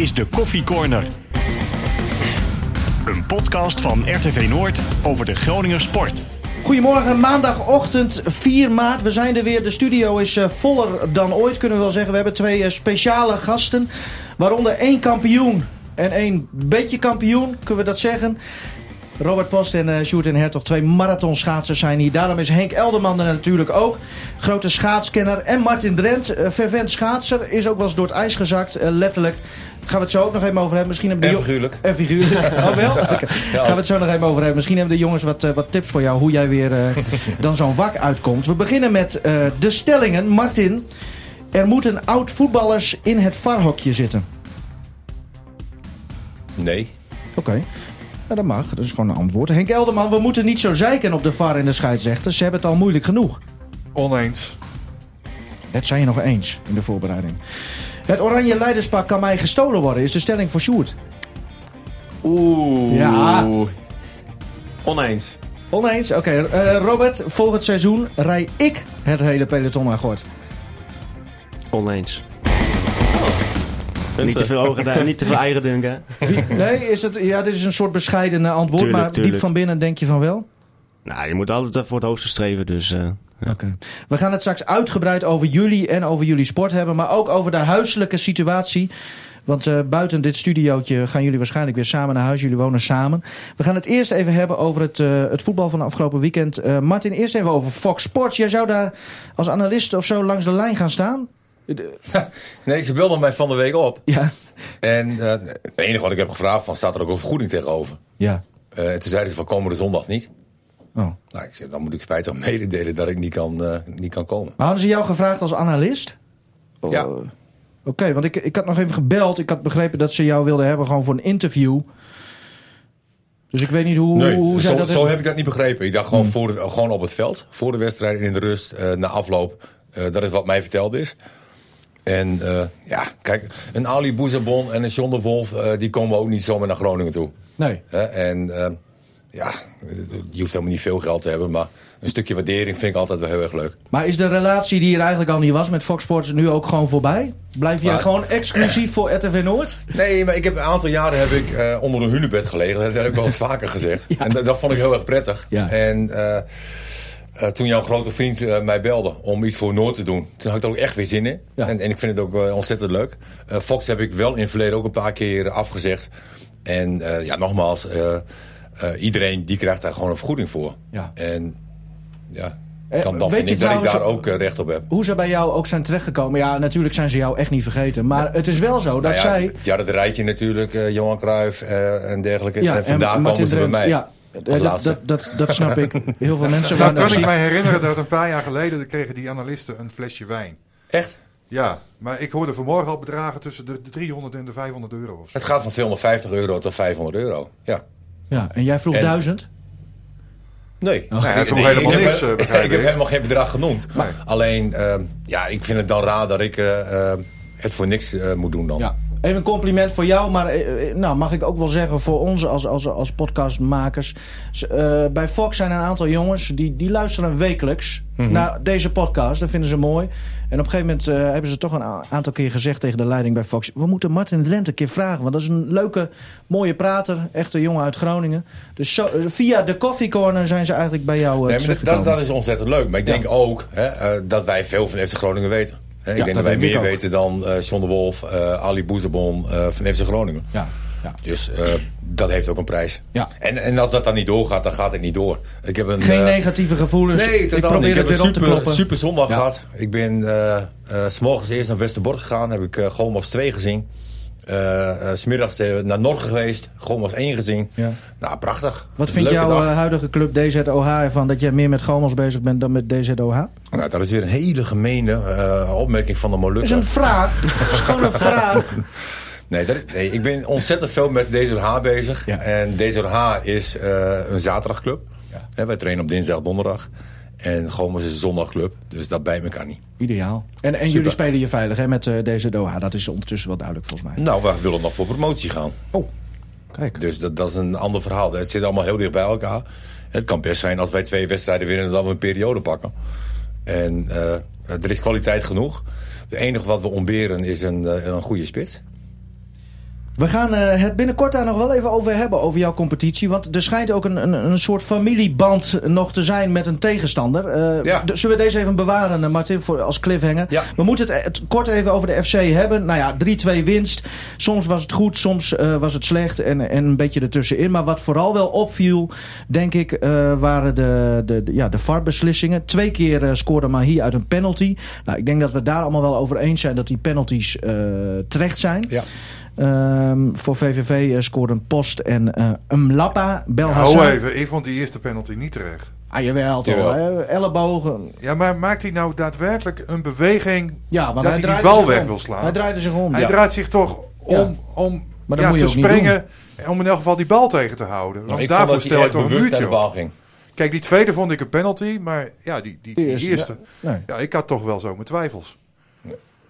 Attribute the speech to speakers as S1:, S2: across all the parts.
S1: is de Koffie Corner. Een podcast van RTV Noord over de Groninger sport.
S2: Goedemorgen, maandagochtend 4 maart. We zijn er weer. De studio is uh, voller dan ooit, kunnen we wel zeggen. We hebben twee uh, speciale gasten. Waaronder één kampioen en één beetje kampioen, kunnen we dat zeggen. Robert Post en uh, Sjoerd en Hertog, twee marathonschaatsers zijn hier. Daarom is Henk Elderman er natuurlijk ook. Grote schaatskenner. En Martin Drent, uh, fervent schaatser. Is ook wel eens door het ijs gezakt, uh, letterlijk. Gaan we het zo ook nog even over hebben. Misschien hebben
S3: en figuurlijk.
S2: En figuurlijk. Oh wel? Okay. Gaan we het zo nog even over hebben. Misschien hebben de jongens wat, uh, wat tips voor jou. Hoe jij weer dan zo'n wak uitkomt. We beginnen met de stellingen. Martin, er moeten oud-voetballers in het varhokje zitten.
S3: Nee.
S2: Oké. Okay. Ja, dat mag. Dat is gewoon een antwoord. Henk Elderman, we moeten niet zo zeiken op de VAR en de scheidsrechters. Ze hebben het al moeilijk genoeg.
S4: Oneens.
S2: Het zijn je nog eens in de voorbereiding. Het oranje leiderspak kan mij gestolen worden, is de stelling voor Sjoerd.
S5: Oeh.
S2: Ja.
S5: Oneens.
S2: Oneens? Oké. Okay. Uh, Robert, volgend seizoen rij ik het hele peloton aan gort.
S5: Oneens. Niet te veel ogen, niet te veel eigen dunken.
S2: Nee, is het, ja, dit is een soort bescheiden antwoord,
S5: Tuurlijk,
S2: maar
S5: tuurlijk.
S2: diep van binnen denk je van wel?
S5: Nou, je moet altijd voor het hoogste streven, dus... Uh,
S2: ja. We gaan het straks uitgebreid over jullie en over jullie sport hebben, maar ook over de huiselijke situatie. Want uh, buiten dit studiootje gaan jullie waarschijnlijk weer samen naar huis. Jullie wonen samen. We gaan het eerst even hebben over het, uh, het voetbal van de afgelopen weekend. Uh, Martin, eerst even over Fox Sports. Jij zou daar als analist of zo langs de lijn gaan staan?
S3: nee, ze belden mij van de week op.
S2: Ja.
S3: En uh, het enige wat ik heb gevraagd, van, staat er ook een vergoeding tegenover?
S2: Ja.
S3: Uh, toen zeiden ze van komende zondag niet.
S2: Oh.
S3: Nou, ik zeg, dan moet ik spijtig mededelen dat ik niet kan, uh, niet kan komen.
S2: Maar hadden ze jou gevraagd als analist?
S3: Ja.
S2: Oké, okay, want ik, ik had nog even gebeld. Ik had begrepen dat ze jou wilden hebben gewoon voor een interview. Dus ik weet niet hoe,
S3: nee,
S2: hoe
S3: zo,
S2: zij dat
S3: zo
S2: hebben.
S3: heb ik dat niet begrepen. Ik dacht gewoon, hmm. voor de, gewoon op het veld, voor de wedstrijd en in de rust, na afloop. Dat is wat mij verteld is. En uh, ja, kijk, een Ali Boezebon en een John de Wolf, uh, die komen ook niet zomaar naar Groningen toe.
S2: Nee.
S3: Uh, en ja, je hoeft helemaal niet veel geld te hebben, maar een stukje waardering vind ik altijd wel heel erg leuk.
S2: Maar is de relatie die er eigenlijk al niet was met Fox Sports nu ook gewoon voorbij? Blijf jij
S3: maar,
S2: gewoon exclusief voor RTV Noord?
S3: Nee, maar ik heb een aantal jaren heb ik uh, onder een hunebed gelegen. Dat heb ik wel eens vaker gezegd.
S2: Ja.
S3: En dat, dat, vond ik heel erg prettig.
S2: Ja.
S3: En uh, uh, toen jouw grote vriend uh, mij belde om iets voor Noord te doen, toen had ik er ook echt weer zin in.
S2: Ja.
S3: En, en, ik vind het ook uh, ontzettend leuk. Fox heb ik wel in het verleden ook een paar keer afgezegd. En ja, nogmaals, iedereen die krijgt daar gewoon een vergoeding voor.
S2: Ja.
S3: En ja, dan, dan vind ik dat ik daar ook recht op heb.
S2: Hoe ze bij jou ook zijn terechtgekomen. Ja, natuurlijk zijn ze jou echt niet vergeten. Maar ja. het is wel zo dat
S3: nou ja,
S2: zij...
S3: Ja, dat rijtje natuurlijk, Johan Cruijff en dergelijke. Ja, en vandaar en komen ze bij mij.
S2: Dat, dat, dat, dat, snap ik. Heel veel mensen
S4: nou, kan ik mij herinneren dat een paar jaar geleden kregen die analisten een flesje wijn.
S3: Echt?
S4: Ja, maar ik hoorde vanmorgen al bedragen tussen de 300 en de 500 euro. Of zo.
S3: Het gaat van 250 euro tot 500 euro. Ja.
S2: Ja, en jij vroeg
S3: En-
S2: 1000?
S3: Nee,
S4: Oh, hij
S3: ik,
S4: vroeg
S3: nee,
S4: helemaal
S3: ik heb,
S4: niks, eh, begrijp
S3: ik heb helemaal geen bedrag genoemd.
S4: Maar-
S3: Alleen, eh, ja, ik vind het dan raar dat ik eh, eh, het voor niks eh, moet doen dan.
S2: Ja. Even een compliment voor jou, maar eh, eh, nou, mag ik ook wel zeggen voor ons als, als, als podcastmakers. Eh, bij Fox zijn een aantal jongens die, die luisteren wekelijks
S3: Mhm.
S2: naar deze podcast. Dat vinden ze mooi. En op een gegeven moment eh, hebben ze toch een aantal keer gezegd tegen de leiding bij Fox... we moeten Martin Lent een keer vragen, want dat is een leuke, mooie prater. Echt een jongen uit Groningen. Dus zo, eh, via de Coffee Corner zijn ze eigenlijk bij jou uh,
S3: Nee, dat, dat is ontzettend leuk. Maar ik denk ook hè, eh, dat wij veel van FC Groningen weten. Hè, ik denk
S2: dat
S3: dat wij meer
S2: ook.
S3: weten dan eh John de Wolf, eh, Ali Boezebon eh, van FC Groningen.
S2: Ja, ja.
S3: Dus eh, dat heeft ook een prijs.
S2: Ja.
S3: En, en als dat dan niet doorgaat, dan gaat het niet door. Ik heb een,
S2: Geen
S3: eh,
S2: negatieve gevoelens.
S3: Nee,
S2: ik probeer
S3: niet.
S2: Het weer
S3: een
S2: op te
S3: super,
S2: kloppen.
S3: super zondag
S2: Ja.
S3: gehad. Ik ben eh eh, s morgens eerst naar Westerbork gegaan. Heb ik uh, Gomos 2 gezien. Eh, smiddags eh, naar Norge geweest. Gomos 1 gezien.
S2: Ja.
S3: Nou, prachtig.
S2: Wat vindt jouw
S3: dag.
S2: huidige club DZOH ervan dat jij meer met Gomels bezig bent dan met DZOH?
S3: Nou, dat is weer een hele gemene opmerking van de
S2: Dat is
S3: Molukken.
S2: een vraag. Dat is gewoon een vraag.
S3: Nee, dat, nee, ik ben ontzettend veel met DZH bezig.
S2: Ja.
S3: En DZH is een zaterdagclub.
S2: Ja.
S3: Wij trainen op dinsdag, donderdag. En Gomos is een zondagclub. Dus dat bij elkaar niet.
S2: Ideaal. En, en jullie spelen je veilig hè, met eh, DZOH. Dat is ondertussen wel duidelijk volgens mij.
S3: Nou, we willen nog voor promotie gaan.
S2: Oh, kijk.
S3: Dus dat, dat is een ander verhaal. Het zit allemaal heel dicht bij elkaar. Het kan best zijn als wij twee wedstrijden winnen... dat we een periode pakken. En eh, er is kwaliteit genoeg. Het enige wat we ontberen is een, eh, een goede spits.
S2: We gaan eh, het binnenkort daar nog wel even over hebben, over jouw competitie. Want er schijnt ook een, een, een soort familieband nog te zijn met een tegenstander. Eh,
S3: Ja.
S2: Zullen we deze even bewaren, eh, Martin, voor, als cliffhanger?
S3: Ja.
S2: We moeten het, het kort even over de FC hebben. Nou ja, 3-2 winst. Soms was het goed, soms was het slecht en, en een beetje ertussenin. Maar wat vooral wel opviel, denk ik, waren de, de, de- ja, de VAR-beslissingen. Twee keer scoorde Mahi uit een penalty. Nou, ik denk dat we daar allemaal wel over eens zijn dat die penalties terecht zijn.
S3: Ja.
S2: Ehm, voor VVV eh, scoorden Post en eh Mlappa.
S4: Ja,
S2: Belhazan.
S4: Hou even, ik vond die eerste penalty niet terecht.
S2: Ah, jawel toch.
S3: Jawel.
S2: Ellebogen.
S4: Ja, maar maakt hij nou daadwerkelijk een beweging
S2: Ja, want
S4: dat
S2: hij
S4: hij die bal weg
S2: om.
S4: wil slaan?
S2: Hij draaide zich om.
S4: Hij
S2: Ja.
S4: draait zich toch om,
S2: Ja.
S4: om
S2: Maar
S4: ja,
S2: moet je
S4: te
S2: ook niet
S4: springen. Om in elk geval die bal tegen te houden. Want
S3: Nou, ik vond
S4: daarvoor
S3: dat
S4: stel
S3: echt
S4: toch een muurtje
S3: bal ging.
S4: Kijk, die tweede vond ik een penalty. Maar ja, die, die,
S2: eerste,
S4: eerste.
S2: Nee.
S4: Ja, ik had toch wel zo mijn twijfels.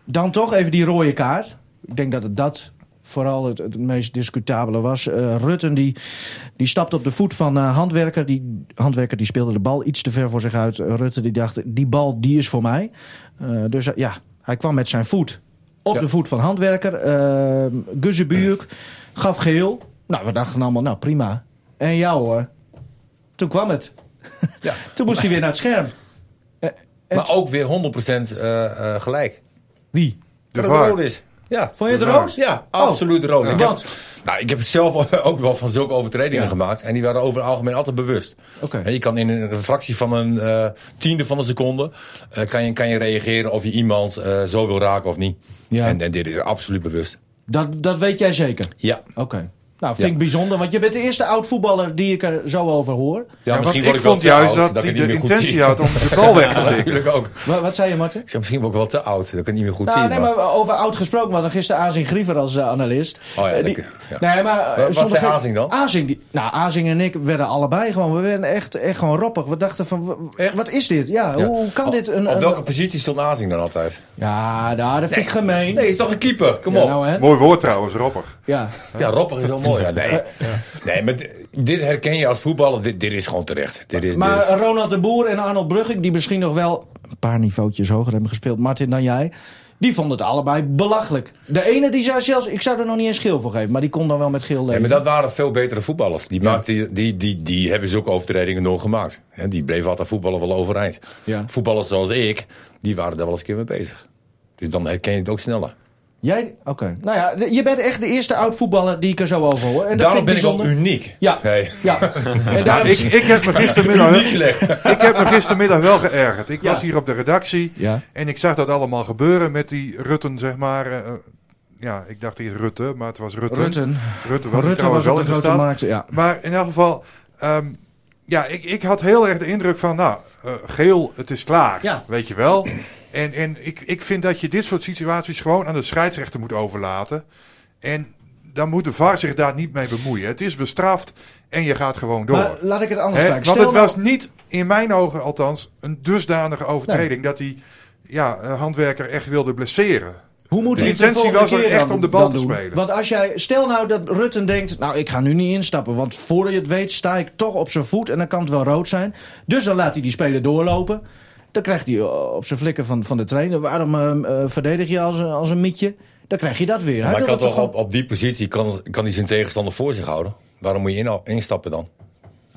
S2: Dan toch even die rode kaart. Ik denk dat het dat vooral het, het meest discutabele was. Eh, Rutten die, die stapte op de voet van eh, Handwerker. Die Handwerker die speelde de bal iets te ver voor zich uit. Rutten die dacht, die bal die is voor mij. Eh, dus ja, hij kwam met zijn voet op
S3: Ja.
S2: de voet van Handwerker. Uh, Guzzebuurk gaf geel. Nou, we dachten allemaal, nou prima. En jou hoor. Toen kwam het.
S3: Ja.
S2: Toen moest hij weer naar het scherm. Eh,
S3: Maar ook weer 100% eh, eh, gelijk.
S2: Wie?
S4: De
S3: Dat het rood is. Ja.
S2: Vond je het
S4: De
S2: rood?
S3: Ja,
S2: Oh.
S3: absoluut rood.
S2: Ja.
S3: Ik, heb, nou, ik heb zelf ook wel van zulke overtredingen
S2: Ja.
S3: gemaakt. En die waren over het algemeen altijd bewust. En je kan in een fractie van een eh, tiende van een seconde... eh, kan, je, kan je reageren of je iemand eh, zo wil raken of niet.
S2: Ja.
S3: En, en dit is absoluut bewust.
S2: Dat, dat weet jij zeker?
S3: Ja.
S2: Oké. Nou, vind
S3: Ja.
S2: ik bijzonder, want je bent de eerste oud-voetballer die ik er zo over hoor.
S3: Ja,
S4: Ja, want
S3: misschien
S4: ik
S3: word ik wel
S4: vond
S3: te
S4: juist
S3: oud,
S4: dat,
S3: ik
S4: hij de
S3: niet meer goed
S4: intentie
S3: zie.
S4: had om de bal weg te
S3: natuurlijk ook.
S2: Wat, wat zei je, Martin?
S3: Ik zeg misschien ook wel te oud, dat kan ik niet meer goed
S2: Nou,
S3: zien.
S2: nee, maar over oud gesproken, we hadden gisteren Azing Griever als eh, analist.
S3: Oh ja,
S2: Eh, die,
S3: dat- ja.
S2: Nee, maar... eh,
S3: Wat- wat zei Azing dan?
S2: Azing, die, nou, Azing en ik werden allebei gewoon, we werden echt, echt gewoon roppig. We dachten van,
S3: Echt?
S2: wat is dit? Ja,
S3: Ja.
S2: hoe, hoe kan
S3: Op-
S2: dit een...
S3: Op
S2: een-
S3: welke positie stond Azing dan altijd?
S2: Ja, nou, dat vind ik gemeen.
S3: Nee, is toch een keeper? Kom op.
S2: nou?
S4: Mooi woord trouwens, roppig.
S2: Ja.
S3: Ja, roppig is wel mooi. Ja, nee. nee, maar dit herken je als voetballer. Dit, dit is gewoon terecht. Dit is,
S2: Maar
S3: dit is-
S2: Ronald de Boer en Arnold Brugging, die misschien nog wel een paar niveautjes hoger hebben gespeeld, Martin, dan jij. Die vonden het allebei belachelijk. De ene die zei zelfs, ik zou er nog niet eens geel voor geven, maar die kon dan wel met geel leven.
S3: maar dat waren veel betere voetballers. Die, maakten, die, die, die hebben zulke overtredingen nooit gemaakt. Die bleven altijd voetballen wel overeind.
S2: Ja.
S3: Voetballers zoals ik, die waren daar wel eens een keer mee bezig. Dus dan herken je het ook sneller.
S2: Jij? Oké. Nou ja, je bent echt de eerste oud-voetballer die ik er zo over hoor. En dat
S3: Daarom
S2: vind
S3: ben
S2: ik bijzonder.
S3: uniek.
S2: Ja.
S3: Hey.
S2: Ja. En
S4: Nou,
S2: daarom...
S4: ik, ik heb me gistermiddag,
S3: Niet slecht.
S4: ik heb me gistermiddag wel geërgerd. Ik
S2: Ja.
S4: was hier op de redactie
S2: Ja.
S4: en ik zag dat allemaal gebeuren met die Rutten, zeg maar. eh, eh, ja, ik dacht eerst Rutte, maar het was Rutten.
S2: Rutten.
S4: Rutte was
S2: Rutte was
S4: wel in de
S2: grote markt. Ja.
S4: Maar in elk geval, ehm, ja, ik, ik had heel erg de indruk van, nou, eh, geel, het is klaar.
S2: Ja.
S4: Weet je wel. En, en ik, ik vind dat je dit soort situaties gewoon aan de scheidsrechter moet overlaten. En dan moet de VAR zich daar niet mee bemoeien. Het is bestraft en je gaat gewoon door.
S2: Maar laat ik het anders vragen.
S4: want het was
S2: nou-
S4: niet, in mijn ogen althans, een dusdanige overtreding dat die ja, een handwerker echt wilde blesseren.
S2: Hoe moet
S4: De
S2: hij het de
S4: intentie was er echt
S2: dan-
S4: om de bal te
S2: doen?
S4: spelen.
S2: Want als jij, stel nou dat Rutten denkt, nou ik ga nu niet instappen, want voor je het weet sta ik toch op zijn voet en dan kan het wel rood zijn. Dus dan laat hij die speler doorlopen. Dan krijgt hij eh, op zijn flikken van, van de trainer, waarom eh, eh, verdedig je als, een- als een mietje? Dan krijg je dat weer. Hij
S3: Maar
S2: wil
S3: kan toch op, op die positie kan, kan hij zijn tegenstander voor zich houden? Waarom moet je in, instappen dan?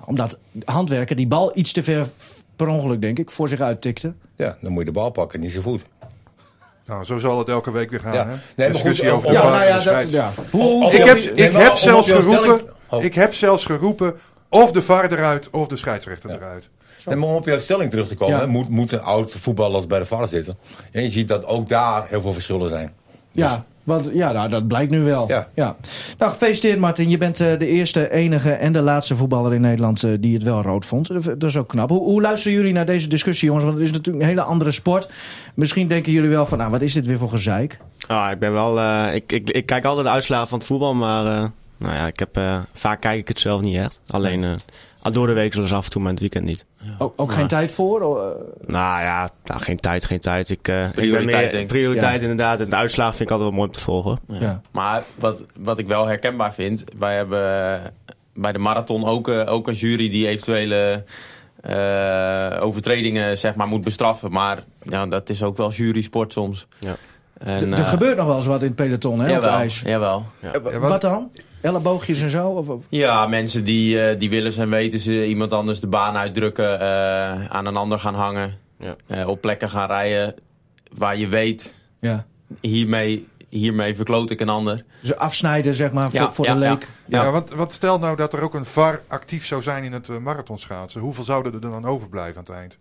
S2: Omdat handwerker die bal iets te ver, per ongeluk denk ik, voor zich uittikte.
S3: Ja, dan moet je de bal pakken, niet zijn voet.
S4: Nou, zo zal het elke week weer gaan.
S3: Ja.
S4: hè?
S3: Nee,
S4: Discussie
S3: goed,
S4: over
S3: om-
S4: de
S3: om-
S4: VAR
S2: nou ja, dat, ja. Hoe, hoe-
S3: Of-
S4: Ik heb, ik,
S3: nee,
S4: heb zelfs geroepen,
S3: stelling- Oh.
S4: ik heb zelfs geroepen of de VAR eruit of de scheidsrechter
S3: Ja.
S4: eruit.
S3: Nee, maar om op jouw stelling terug te komen,
S2: Ja.
S3: moet, moeten oud voetballers bij de VAR zitten. En je ziet dat ook daar heel veel verschillen zijn.
S2: Ja, want ja, nou, dat blijkt nu wel.
S3: Ja.
S2: Nou, gefeliciteerd Martin. Je bent eh, de eerste, enige en de laatste voetballer in Nederland eh, die het wel rood vond. Dat, is ook knap. Hoe, hoe luisteren jullie naar deze discussie, jongens? Want het is natuurlijk een hele andere sport. Misschien denken jullie wel van, nou, wat is dit weer voor gezeik?
S5: Ah, ik ben wel. eh, ik, ik, ik kijk altijd de uitslagen van het voetbal, maar eh, nou ja, ik heb, eh, vaak kijk ik het zelf niet echt. Alleen eh, door de week zoals af en toe, maar in het weekend niet.
S2: Ook, ook
S5: Ja.
S2: geen tijd voor? Eh,
S5: Nou ja, nou, geen tijd, geen tijd. Ik, eh, ik ben
S6: Prioriteit,
S5: meer-. Prioriteit
S2: Ja.
S5: inderdaad. En de uitslagen vind ik altijd wel mooi om te volgen.
S2: ja.
S6: Maar wat, wat ik wel herkenbaar vind, wij hebben bij de marathon ook, eh, ook een jury die eventuele eh, overtredingen zeg maar, moet bestraffen. Maar ja, dat is ook wel jury sport soms.
S5: Ja.
S6: En,
S2: er gebeurt nog wel eens wat in het peloton, hè, op het ijs.
S6: Jawel.
S4: Ja, wat-
S2: wat dan? Elleboogjes en zo? Of, of-
S6: Ja, mensen die, eh, die willen zijn weten ze iemand anders de baan uitdrukken, eh, aan een ander gaan hangen,
S5: Ja.
S6: eh, op plekken gaan rijden waar je weet,
S2: ja.
S6: hiermee, hiermee verkloot ik een ander.
S2: Ze afsnijden, zeg maar, voor,
S6: Ja,
S2: voor
S6: ja,
S2: de leek.
S4: Ja,
S6: Ja.
S4: want, want stel nou dat er ook een VAR actief zou zijn in het uh, marathonschaatsen. Hoeveel zouden er dan overblijven aan het eind?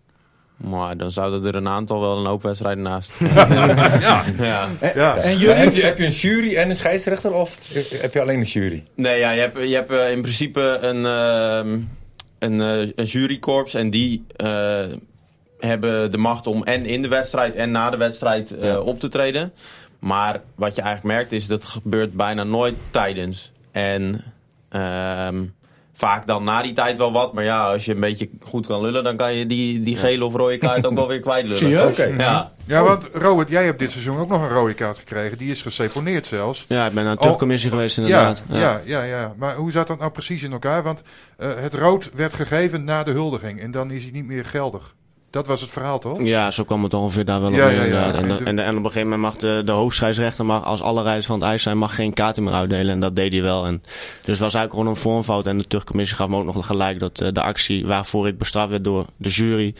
S6: Maar dan zouden er een aantal wel een hoop wedstrijden naast. ja. ja.
S4: Ja,
S2: En jullie?
S3: heb, je, heb je een jury en een scheidsrechter of heb je alleen een jury?
S6: Nee, ja, je hebt, je hebt eh, in principe een, ehm, een, eh, een jurykorps en die eh, hebben de macht om en in de wedstrijd en na de wedstrijd eh,
S5: Ja.
S6: op te treden. Maar wat je eigenlijk merkt is dat gebeurt bijna nooit tijdens. En ehm, vaak dan na die tijd wel wat. Maar ja, als je een beetje goed kan lullen, dan kan je die, die gele of rode kaart ook wel weer kwijt lullen.
S2: Serieus?
S3: Oké.
S6: Ja.
S4: ja want Robert, jij hebt dit seizoen ook nog een rode kaart gekregen. Die is geseponeerd zelfs.
S5: Ja, ik ben naar de
S4: Oh,
S5: terugcommissie geweest
S4: Ja,
S5: inderdaad.
S4: ja, ja, ja. Maar hoe zat dat nou precies in elkaar? Want eh, het rood werd gegeven na de huldiging. En dan is hij niet meer geldig. Dat was het verhaal, toch?
S5: Ja, zo kwam het ongeveer daar wel op
S4: Ja.
S5: En,
S4: En
S5: de- en, de- en op een gegeven moment mag de, de hoofdscheidsrechter, mag, als alle rijders van het ijs zijn, mag geen kaarten meer uitdelen. En dat deed hij wel. En, dus het was eigenlijk gewoon een vormfout. En de terugcommissie gaf me ook nog gelijk dat eh, de actie waarvoor ik bestraft werd door de jury,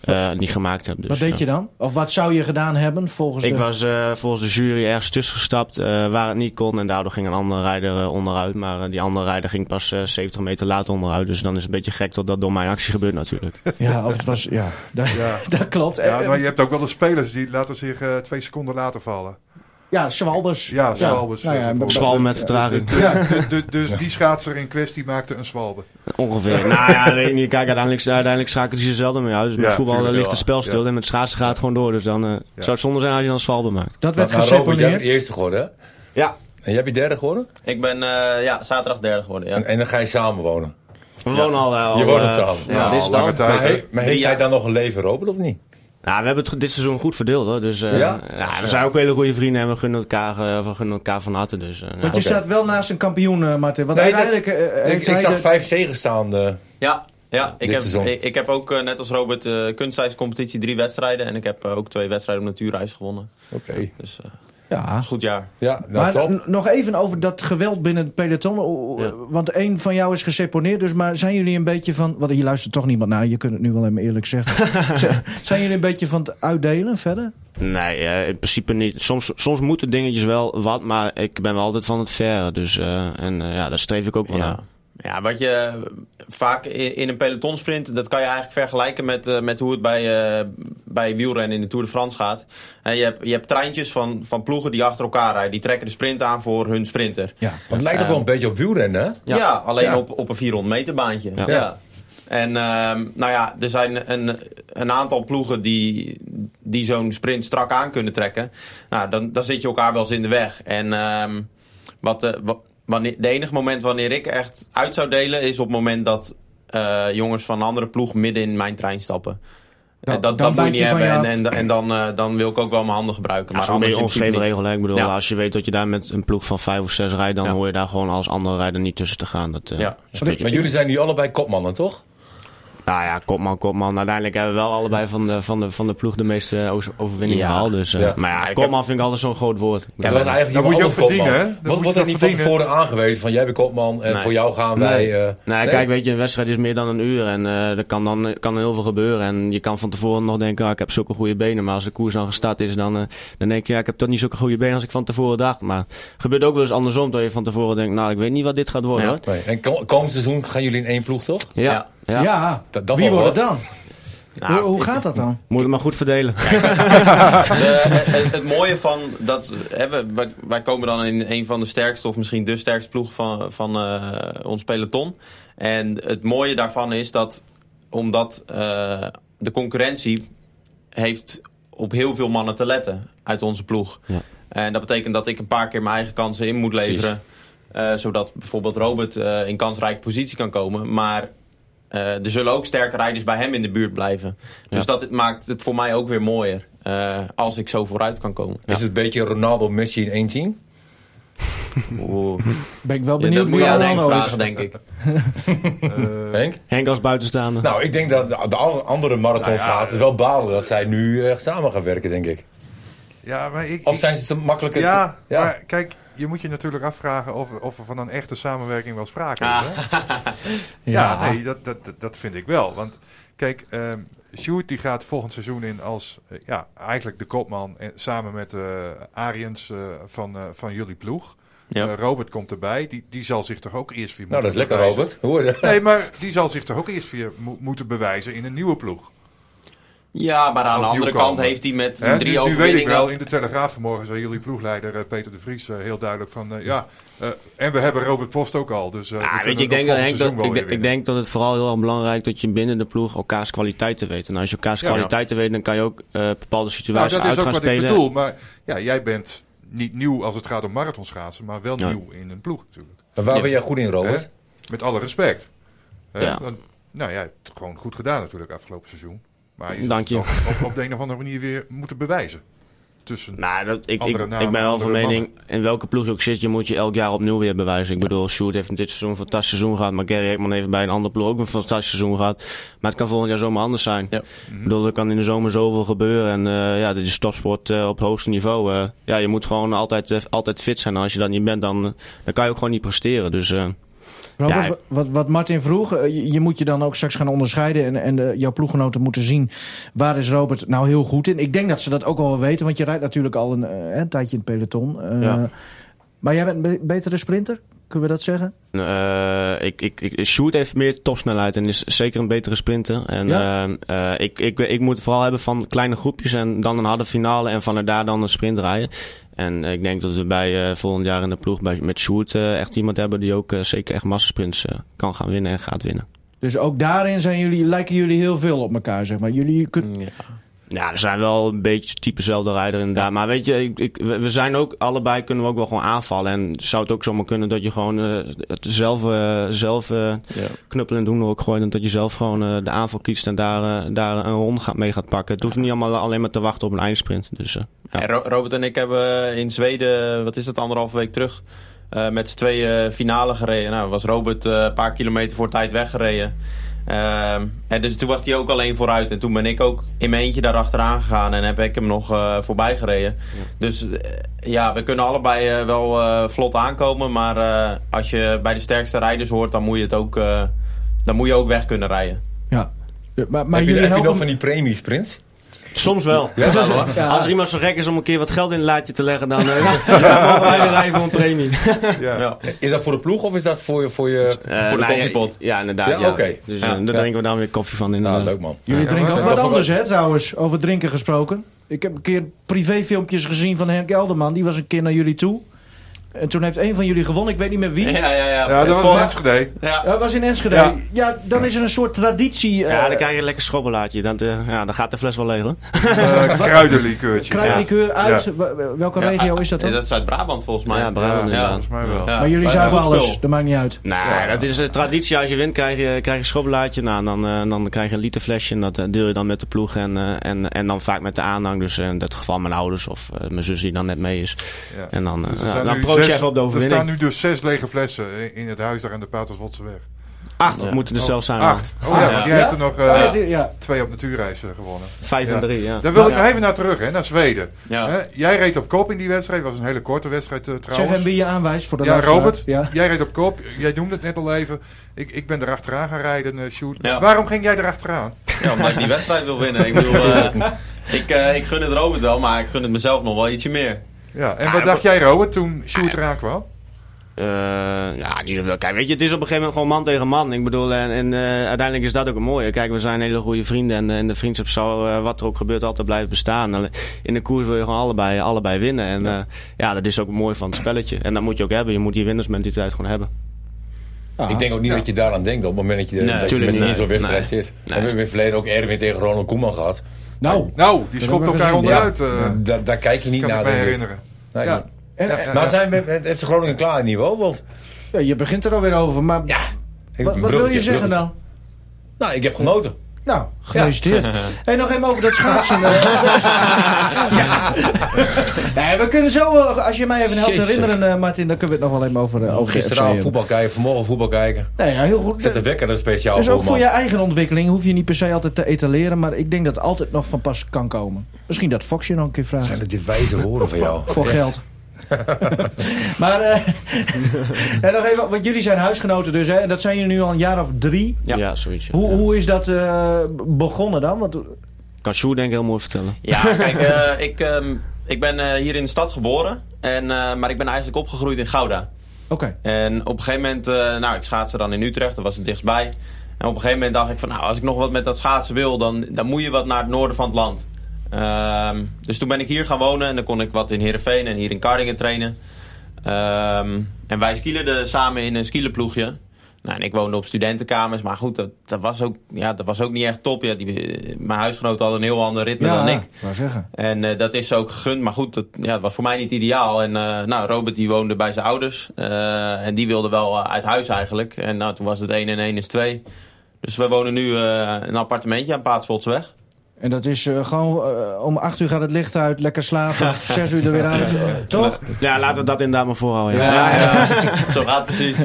S5: eh, niet gemaakt heb. Dus,
S2: Wat deed je dan? Of wat zou je gedaan hebben volgens
S5: Ik
S2: de...
S5: was eh, volgens de jury ergens tussen gestapt eh, waar het niet kon. En daardoor ging een andere rijder onderuit. Maar die andere rijder ging pas eh, 70 meter later onderuit. Dus dan is het een beetje gek dat dat door mijn actie gebeurt natuurlijk.
S2: Ja, of het was... Ja, dat,
S4: Ja.
S2: dat klopt.
S4: Ja, maar je hebt ook wel de spelers die laten zich eh, twee seconden later vallen.
S2: Ja, Swalbers.
S4: Ja, Swalbers.
S2: Nou ja,
S5: Zwal met vertraging.
S4: Ja, de- de- dus die schaatser in kwestie maakte een zwalbe.
S5: Ongeveer. nou ja, weet niet. Kijk, uiteindelijk, uiteindelijk schakelen ze zelden mee uit. Dus met
S4: Ja,
S5: voetbal
S4: tuurlijk,
S5: ligt het spel stil.
S4: Ja.
S5: En met schaatsen gaat het gewoon door. Dus dan eh, zou het zonde zijn als je dan Svalbe maakt.
S2: Dat werd
S3: Robert, jij bent
S2: geseponeerd.
S3: eerste geworden, hè?
S5: Ja.
S3: En jij bent derde geworden?
S6: Ik ben eh, ja, zaterdag derde geworden. Ja.
S3: En, en dan ga je samen wonen.
S5: We wonen al... eh, al
S3: Je woont samen.
S5: Ja,
S6: Nou,
S5: dit is dan.
S4: tijd.
S3: Maar, he- maar heeft hij dan nog een leven, Robert, of niet?
S5: Nou, we hebben het dit seizoen goed verdeeld hoor. Dus eh,
S3: Ja?
S5: ja? we zijn ook hele goede vrienden en we gunnen elkaar, we gunnen elkaar van harte. Dus, ja.
S2: Want je
S3: Oké.
S2: staat wel naast een kampioen, Martin. Want
S3: Nee, dat-
S2: uiteindelijk eh,
S3: Ik,
S2: heeft
S3: ik
S2: hij
S3: zag
S2: de-
S3: vijf zegen staan. eh.
S6: Ja, ja ik,
S3: Dit
S6: heb,
S3: seizoen.
S6: ik, ik heb ook net als Robert uh, kunstijscompetitie drie wedstrijden. En ik heb ook twee wedstrijden op natuurreis gewonnen.
S3: Oké.
S6: Dus eh
S2: Ja.
S6: goed jaar.
S3: Ja, nou
S2: maar nog even over dat geweld binnen het peloton.
S6: Ja.
S2: Want een van jou is geseponeerd. Dus maar zijn jullie een beetje van... Want hier luistert toch niemand naar. Je kunt het nu wel even eerlijk zeggen. Zijn jullie een beetje van het uitdelen verder?
S5: Nee, in principe niet. Soms, soms moeten dingetjes wel wat, maar ik ben wel altijd van het verre. Dus, eh, en eh, ja, daar streef ik ook wel
S6: Ja.
S5: naar.
S6: Ja, wat je vaak in, in een pelotonsprint, dat kan je eigenlijk vergelijken met, eh, met hoe het bij, eh, bij wielrennen in de Tour de France gaat. En je, hebt, je hebt treintjes van, van ploegen die achter elkaar rijden. Die trekken de sprint aan voor hun sprinter.
S2: Ja.
S3: Want het lijkt ook wel een beetje op wielrennen, hè?
S6: Ja, alleen
S3: Ja.
S6: Op, op een 400 meter baantje.
S5: Ja.
S6: Ja. En ehm, nou ja, er zijn een, een aantal ploegen die, die zo'n sprint strak aan kunnen trekken. Nou, dan, dan zit je elkaar wel eens in de weg. En ehm, wat, de wa- wanneer, de enige moment wanneer ik echt uit zou delen... is op het moment dat eh, jongens van een andere ploeg midden in mijn trein stappen.
S2: Dan-
S6: Eh, dat dat moet je niet
S2: je
S6: hebben.
S2: je
S6: En, en, en dan, eh, dan wil ik ook wel mijn handen gebruiken.
S5: Maar
S6: anders
S5: ongeschreven
S6: niet.
S5: regel. Ik bedoel,
S6: Ja.
S5: als je weet dat je daar met een ploeg van vijf of zes rijdt, dan
S6: Ja.
S5: hoor je daar gewoon als andere rijder niet tussen te gaan. Dat, eh, een beetje-
S3: Maar jullie zijn nu allebei kopmannen, toch?
S5: Nou ja, kopman, kopman. Uiteindelijk hebben we wel allebei van de, van de, van de ploeg de meeste eh, overwinningen
S6: Ja.
S5: gehaald. Dus, eh,
S3: Ja.
S5: Maar ja, kopman vind ik altijd zo'n groot woord.
S3: Dat was eigenlijk
S4: moet je ook verdienen, hè?
S3: Wat wordt
S4: je
S3: er niet van tevoren aangewezen van jij bent kopman en
S6: Nee.
S3: voor jou gaan
S5: Nee.
S3: wij... eh,
S5: Nee, kijk, weet je, een wedstrijd is meer dan een uur en eh, er kan dan kan heel veel gebeuren. En je kan van tevoren nog denken, ah, ik heb zulke goede benen. Maar als de koers dan gestart is, dan, dan denk je, ja, ik heb toch niet zulke goede benen als ik van tevoren dacht. Maar het gebeurt ook wel eens andersom, dat je van tevoren denkt, nou, ik weet niet wat dit gaat worden.
S6: Ja.
S5: hoor.
S3: nee. En ko- komend seizoen gaan jullie in één ploeg, toch?
S5: Ja, ja.
S2: Ja.
S3: Dat- dat
S2: Wie wordt het dan?
S6: Nou,
S2: hoe, hoe gaat dat dan?
S5: Moet het maar goed verdelen.
S6: De- het, het mooie van dat hè, we- wij, wij komen dan in een van de sterkste of misschien de sterkste ploeg van, van eh, ons peloton. En het mooie daarvan is dat omdat eh, de concurrentie heeft op heel veel mannen te letten uit onze ploeg.
S5: Ja.
S6: En dat betekent dat ik een paar keer mijn eigen kansen in moet leveren. eh, zodat bijvoorbeeld Robert eh, in kansrijke positie kan komen. Maar eh, er zullen ook sterke rijders bij hem in de buurt blijven. Dus
S5: Ja.
S6: dat maakt het voor mij ook weer mooier. eh, als ik zo vooruit kan komen.
S3: Is het een beetje Ronaldo Messi in één team?
S6: Oeh.
S2: Ben ik wel
S6: Ja,
S2: benieuwd
S6: dat moet je aan Henk vragen, denk ik.
S3: Henk?
S5: Henk als buitenstaander.
S3: Nou, ik denk dat de de andere marathons gaat het wel balen dat zij nu eh, samen gaan werken, denk ik.
S4: Ja, maar ik,
S3: Of zijn ze te makkelijk?
S4: ja,
S3: ja.
S4: maar kijk, je moet je natuurlijk afvragen of, of er van een echte samenwerking wel sprake
S6: Ah.
S4: is. Hè? Ja, nee, dat, dat, dat- vind ik wel. Want kijk, ehm Sjoerd die gaat volgend seizoen in als eh, ja, eigenlijk de kopman en, samen met eh Ariens eh, van, eh, van jullie ploeg.
S6: Ja.
S4: Eh, Robert komt erbij, die, die zal zich toch ook eerst weer
S3: Nou, dat is
S4: moeten
S3: lekker,
S4: bewijzen.
S3: Robert. Hoor je?
S4: Nee, maar die zal zich toch ook eerst weer mo- moeten bewijzen in een nieuwe ploeg.
S6: Ja, maar aan
S4: Als
S6: de andere kant heeft hij met drie
S4: nu, nu weet ik
S6: overwinningen...
S4: wel, in de Telegraaf vanmorgen zei jullie ploegleider eh, Peter de Vries eh, heel duidelijk van... eh, ja, eh, en we hebben Robert Post ook al, dus eh we
S5: Ja,
S4: kunnen
S5: weet je, ik denk, dat,
S4: volgend
S5: Henk,
S4: seizoen
S5: dat,
S4: wel
S5: ik, ik denk dat het vooral heel erg belangrijk dat je binnen de ploeg elkaars kwaliteiten weet. En als je elkaars
S4: Ja.
S5: kwaliteiten weet, dan kan je ook eh, bepaalde
S4: Nou,
S5: situaties
S4: dat is
S5: uit
S4: ook
S5: gaan
S4: wat
S5: spelen.
S4: ik bedoel, maar ja, jij bent niet nieuw als het gaat om marathonschaatsen, maar wel
S5: Ja.
S4: nieuw in een ploeg natuurlijk.
S3: Maar waar
S5: Ja.
S3: ben jij goed in, Robert?
S4: Met alle respect.
S5: Ja.
S4: Nou, jij hebt het gewoon goed gedaan natuurlijk afgelopen seizoen. Maar je
S5: Dank je.
S4: op, op de een of andere manier weer moeten bewijzen. Tussen,
S5: Nou, dat, ik, ik,
S4: namen,
S5: ik ben wel van mening, in welke ploeg je ook zit, je moet je elk jaar opnieuw weer bewijzen. Ik bedoel, Sjoerd heeft dit seizoen een fantastisch seizoen gehad, maar Gary Ekman heeft bij een andere ploeg ook een fantastisch seizoen gehad. Maar het kan volgend jaar zomaar anders zijn.
S6: Ja.
S5: Ik bedoel, er kan in de zomer zoveel gebeuren en eh, ja, dit is topsport eh, op het hoogste niveau. eh. ja, je moet gewoon altijd, altijd fit zijn. En als je dat niet bent, dan, dan kan je ook gewoon niet presteren. Dus eh,
S2: Robert,
S5: Ja.
S2: wat, wat Martin vroeg, eh, je, je moet je dan ook straks gaan onderscheiden en, en de, jouw ploeggenoten moeten zien waar is Robert nou heel goed in. Ik denk dat ze dat ook al wel weten, want je rijdt natuurlijk al een, eh, een tijdje in het peloton. Eh,
S5: Ja.
S2: Maar jij bent een be- betere sprinter, kunnen we dat zeggen?
S5: Eh, ik, ik, ik, Sjoerd heeft meer topsnelheid en is zeker een betere sprinter. En
S2: Ja?
S5: ik, ik, ik moet het vooral hebben van kleine groepjes en dan een harde finale en vanuit daar dan een sprint rijden. En ik denk dat we bij eh, volgend jaar in de ploeg bij, met Sjoerd eh, echt iemand hebben die ook eh, zeker echt massasprints eh, kan gaan winnen en gaat winnen.
S2: Dus ook daarin zijn jullie, lijken jullie heel veel op elkaar, zeg maar. Jullie kunnen...
S5: Ja. Ja, er zijn wel een beetje typezelfde rijder inderdaad. Maar weet je, ik, ik, we zijn ook allebei kunnen we ook wel gewoon aanvallen. En zou het ook zomaar kunnen dat je gewoon eh, het zelf, eh, zelf eh, knuppelen en doen ook gooit. En dat je zelf gewoon de aanval kiest en daar, daar een ronde gaat, mee gaat pakken. Het hoeft niet allemaal alleen maar te wachten op een eindsprint. Dus ja.
S6: En Robert en ik hebben in Zweden, wat is dat, anderhalve week terug, met z'n tweeën finale gereden. Nou, was Robert een paar kilometer voor tijd weggereden. Ehm, en dus toen was hij ook alleen vooruit. En toen ben ik ook in mijn eentje daar achteraan gegaan en heb ik hem nog eh, voorbij gereden. Dus eh, ja, we kunnen allebei eh, wel eh, vlot aankomen. Maar eh, als je bij de sterkste rijders hoort, dan moet je het ook, eh, dan moet je ook weg kunnen rijden.
S2: Ja. Maar, maar
S3: heb je,
S2: jullie
S3: heb je
S2: helpen...
S3: nog van die premiesprints?
S5: Soms wel.
S2: Ja.
S5: Als er iemand zo gek is om een keer wat geld in een laadje te leggen, dan, eh, mogen wij weer rijden voor een premie.
S4: ja.
S6: Ja.
S3: Is dat voor de ploeg of is dat voor je... Voor je...
S5: Eh,
S6: Voor de
S5: nou,
S6: koffiepot.
S5: Ja, ja, inderdaad.
S3: Ja,
S5: Ja,
S3: oké.
S5: Dus
S6: Ja.
S5: eh, daar drinken we dan weer koffie van. Inderdaad.
S3: Nou, leuk man.
S2: Jullie
S4: Ja,
S2: drinken ook wat anders, hè, trouwens, over drinken gesproken. Ik heb een keer privéfilmpjes gezien van Henk Elderman. Die was een keer naar jullie toe. En toen heeft een van jullie gewonnen, ik weet niet meer wie.
S6: Ja, ja, ja.
S4: Ja, dat was een Enschede.
S6: Ja.
S2: Dat was in Enschede.
S4: Ja.
S2: Ja. dan is er een soort traditie. eh
S5: Ja, dan krijg je een lekker schrobbelaatje. Dan, eh, ja, dan gaat de fles wel leeg hoor.
S4: Uh, kruidenlikeurtje.
S2: uit. Welke regio is dat dan?
S6: Dat is uit Brabant volgens mij.
S5: Ja, Brabant
S4: Ja, volgens mij wel.
S6: Ja.
S2: maar jullie zuigen
S6: goed
S2: alles, dat maakt niet uit.
S5: Nee, dat is een traditie. Als je wint krijg je, krijg je een schrobbelaatje. Nou, dan, eh, dan krijg je een literflesje. En dat eh, deel je dan met de ploeg. En, eh, en, en dan vaak met de aanhang. Dus eh, in dit geval mijn ouders of eh, mijn zus die dan net mee is.
S4: Ja.
S5: En dan, eh, ja,
S4: zijn
S5: dan op de
S4: Er staan nu dus zes lege flessen in het huis daar aan de Paterswoldse weg.
S5: Acht
S6: Ja.
S5: moeten er zelfs zijn.
S4: Acht. Oh ja, jij hebt er nog eh, twee op natuurreis gewonnen.
S5: Vijf en drie, ja.
S4: Daar wil ik
S6: Ja.
S4: nog even naar terug, hè, naar Zweden.
S6: Ja.
S4: Hè, jij reed op kop in die wedstrijd. Het was een hele korte wedstrijd eh,
S2: Zeg
S4: trouwens.
S2: hem wie je aanwijst voor de
S4: ja. Robert,
S2: Ja.
S4: jij reed op kop. Jij noemde het net al even. Ik, ik ben erachteraan gaan rijden, eh shoot.
S6: Ja.
S4: Waarom ging jij erachteraan?
S6: Ja, omdat ik die wedstrijd wil winnen. Ik bedoel, eh, ik, ik gun het Robert wel, maar ik gun het mezelf nog wel ietsje meer.
S4: Ja, en wat dacht jij, Robert, toen Sjoerd eraan kwam?
S5: Eh, ja, niet zoveel. Kijk, weet je, het is op een gegeven moment gewoon man tegen man. Ik bedoel, en, en eh, uiteindelijk is dat ook het mooie. Kijk, we zijn hele goede vrienden en, en de vriendschap zal, eh, wat er ook gebeurt, altijd blijven bestaan. Alleen, In de koers wil je gewoon allebei, allebei winnen. En ja. ja, dat is ook het mooie van het spelletje. En dat moet je ook hebben. Je moet die winnersmentaliteit gewoon hebben.
S2: Ah.
S3: Ik denk ook niet
S4: Ja.
S3: dat je daaraan denkt op het moment dat je,
S5: Nee,
S3: dat je met zo'n wedstrijd
S5: Nee.
S3: zit. We hebben in het verleden ook Erwin tegen Ronald Koeman gehad.
S2: Nou,
S4: Nou, die schopt
S2: hebben we
S4: elkaar onderuit. eh
S3: daar, daar kijk je niet
S4: kan
S3: naar.
S4: ik me herinneren.
S3: Nee,
S4: Ja.
S2: en,
S4: Ja, ja.
S3: Maar zijn we met FC Groningen klaar in niveau? Want
S2: ja, je begint er alweer over. Maar
S3: ja, ik-
S2: wat, wat wil je zeggen dan?
S3: Nou, ik heb genoten.
S2: Nou, gefeliciteerd. Hey, nog even over dat schaatsen. eh. ja. Nee, we kunnen zo, eh, als je mij even helpt
S3: Jezus.
S2: herinneren, eh, Martin, dan kunnen we het nog wel even over, eh, over
S3: Gisteravond voetbal kijken, vanmorgen voetbal kijken.
S2: Nee, ja, heel goed.
S3: Zet de wekker er speciaal
S2: Dus
S3: voor,
S2: ook voor je eigen ontwikkeling hoef je niet per se altijd te etaleren. Maar ik denk dat het altijd nog van pas kan komen. Misschien dat Fox je nog een keer vraagt.
S3: Zijn het die wijze woorden van jou?
S2: Voor geld. maar eh, en nog even, want jullie zijn huisgenoten dus, hè? En dat zijn jullie nu al een jaar of drie.
S5: Ja,
S6: Ja.
S5: zoiets. ja.
S2: Hoe,
S5: Ja.
S2: hoe is dat eh, begonnen dan? Want,
S5: Kan Sjoerd denk ik heel mooi vertellen.
S6: Ja, kijk, eh, ik, ehm, ik ben eh, hier in de stad geboren. En, eh, maar ik ben eigenlijk opgegroeid in Gouda.
S2: Oké,
S6: En op een gegeven moment, eh, nou, ik schaatste dan in Utrecht, dat was het dichtstbij. En op een gegeven moment dacht ik van, nou, als ik nog wat met dat schaatsen wil, dan, dan moet je wat naar het noorden van het land. Ehm, dus toen ben ik hier gaan wonen en dan kon ik wat in Heerenveen en hier in Kardingen trainen. Ehm, en wij skielerden samen in een skielerploegje. Nou, en ik woonde op studentenkamers, maar goed, dat, dat, was, ook, ja, dat was ook niet echt top. Ja, die, mijn huisgenoten hadden een heel ander ritme
S2: ja,
S6: dan ik.
S2: wou zeggen.
S6: En eh, dat is ze ook gegund. Maar goed, dat, ja, het was voor mij niet ideaal. En eh, nou, Robert die woonde bij zijn ouders. Eh, en die wilde wel eh, uit huis eigenlijk. En nou, toen was het 1 en 1 is 2. Dus we wonen nu eh, in een appartementje aan Paatsvoldsweg.
S2: En dat is eh, gewoon, eh, om acht uur gaat het licht uit, lekker slapen, zes uur er weer uit. toch?
S5: Ja, laten we dat inderdaad maar voorhouden. Ja.
S2: Ja, ja.
S6: Zo gaat het precies.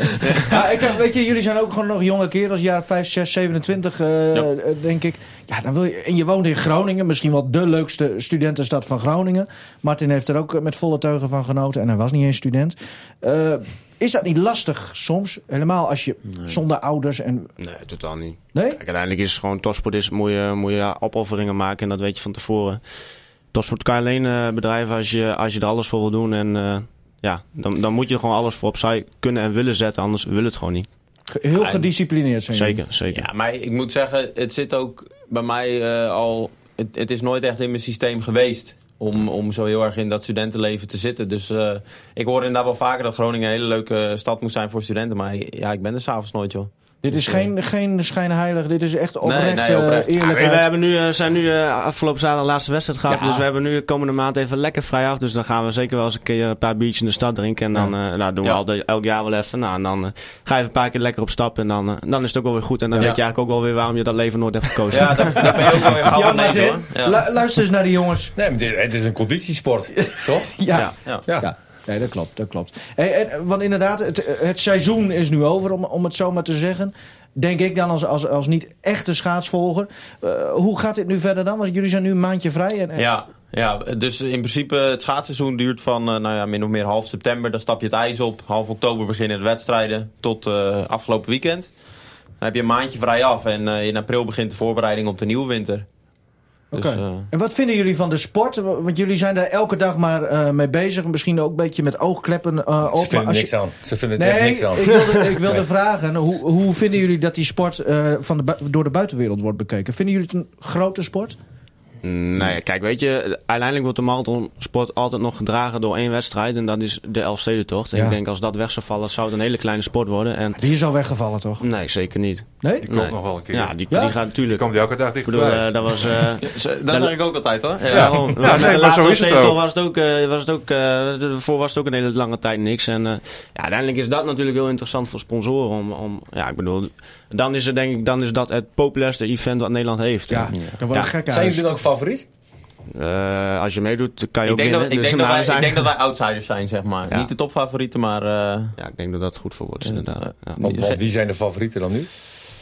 S2: Ja, ik dacht, weet je, jullie zijn ook gewoon nog jonge kerels, jaar 5, 6, 27, eh,
S6: Ja.
S2: eh, denk ik. Ja, dan wil je, en je woont in Groningen, misschien wel de leukste studentenstad van Groningen. Martin heeft er ook eh, met volle teugen van genoten en hij was niet eens student. Eh, is dat niet lastig soms? Helemaal als je zonder ouders en...
S5: Nee, totaal niet.
S2: Nee?
S5: Kijk, uiteindelijk is het gewoon topsport is, moet je, moet je ja, opofferingen maken en dat weet je van tevoren. Topsport kan je alleen eh, bedrijven als je, als je er alles voor wil doen. En eh, ja, dan, dan moet je er gewoon alles voor opzij kunnen en willen zetten, anders wil het gewoon niet.
S2: Heel gedisciplineerd zijn.
S5: Zeker, zeker.
S6: Ja, maar ik moet zeggen, het zit ook bij mij eh, al... Het, het is nooit echt in mijn systeem geweest om, om zo heel erg in dat studentenleven te zitten. Dus eh, ik hoor inderdaad wel vaker dat Groningen een hele leuke stad moet zijn voor studenten. Maar ja, ik ben er s'avonds nooit, joh.
S2: Dit is geen, geen schijnheilig, dit is echt oprecht,
S6: nee, oprecht.
S2: eh,
S5: Ja,
S2: eerlijkheid.
S5: we hebben nu, eh, zijn nu eh, afgelopen zaterdag de laatste wedstrijd gehad.
S2: Ja.
S5: Dus we hebben nu komende maand even lekker vrij af. Dus dan gaan we zeker wel eens een keer een paar biertjes in de stad drinken. En dan eh, nou, doen we
S6: Ja.
S5: altijd elk jaar wel even. Nou, en dan eh, ga je even een paar keer lekker op stap. En dan, eh, dan is het ook wel weer goed. En dan
S6: Ja.
S5: weet je eigenlijk ook wel weer waarom je dat leven nooit hebt gekozen.
S6: Ja, daar, daar ben je ook wel weer gauw
S2: lu- luister eens naar die jongens.
S3: Nee, maar dit- het is een conditiesport, toch?
S2: Ja,
S5: Ja.
S2: Nee, dat klopt, dat klopt. Want inderdaad, het, het seizoen is nu over, om, om het zo maar te zeggen. Denk ik dan als, als, als niet echte schaatsvolger. Eh, hoe gaat dit nu verder dan? Want jullie zijn nu een maandje vrij. En,
S6: Ja, ja, dus in principe het schaatsseizoen duurt van eh, nou ja, min of meer half september. Dan stap je het ijs op. Half oktober beginnen de wedstrijden tot eh, afgelopen weekend. Dan heb je een maandje vrij af en in april begint de voorbereiding op de nieuwe winter. Dus,
S2: Oké.
S6: eh,
S2: En wat vinden jullie van de sport? Want jullie zijn er elke dag maar eh, mee bezig. Misschien ook een beetje met oogkleppen eh, op.
S3: Ze vinden niks
S2: je-
S3: aan. Ze vinden er echt niks aan.
S2: ik wilde, ik wilde
S3: Nee.
S2: vragen. Hoe, hoe vinden jullie dat die sport eh, van de, door de buitenwereld wordt bekeken? Vinden jullie het een grote sport?
S5: Nee, kijk, weet je, uiteindelijk wordt de marathonsport altijd nog gedragen door één wedstrijd. En dat is de Elfstedentocht. En
S2: Ja.
S5: ik denk als dat weg zou vallen, zou het een hele kleine sport worden. En
S2: Die is al weggevallen, toch?
S5: nee, zeker niet.
S2: Nee?
S4: Die komt
S5: Nee.
S4: nog wel een keer.
S5: Ja, die,
S2: Ja?
S5: die gaat natuurlijk.
S4: Die komt elke dag
S5: Ik bedoel,
S4: dichterbij.
S5: eh, dat was... eh,
S6: zo- dat zeg ik ook altijd hoor. Ja.
S5: Ja,
S4: Ja.
S5: gewoon.
S4: Ja,
S5: de
S4: nee, maar
S5: laatste
S4: zo is het
S5: Elfstedentocht
S4: ook.
S5: was het ook, eh, was het ook eh, daarvoor was het ook een hele lange tijd niks. En eh, ja, uiteindelijk is dat natuurlijk heel interessant voor sponsoren. Om, om, ja, ik bedoel, dan is het denk ik dan is dat het populairste event wat Nederland heeft.
S2: Ja, dan wordt het
S5: Ja.
S2: gek
S3: Zijn jullie dan ook favoriet?
S5: eh, als je meedoet, kan je
S6: Ik
S5: ook
S6: denk, dat,
S5: winnen.
S6: ik,
S5: Dus
S6: denk dat
S5: nou,
S6: wij,
S5: zijn-
S6: ik denk dat wij outsiders zijn, zeg maar.
S5: Ja.
S6: Niet de topfavorieten, maar... eh,
S5: Ja, ik denk dat dat goed voor wordt, inderdaad. Ja.
S3: Want, want wie zijn de favorieten dan nu?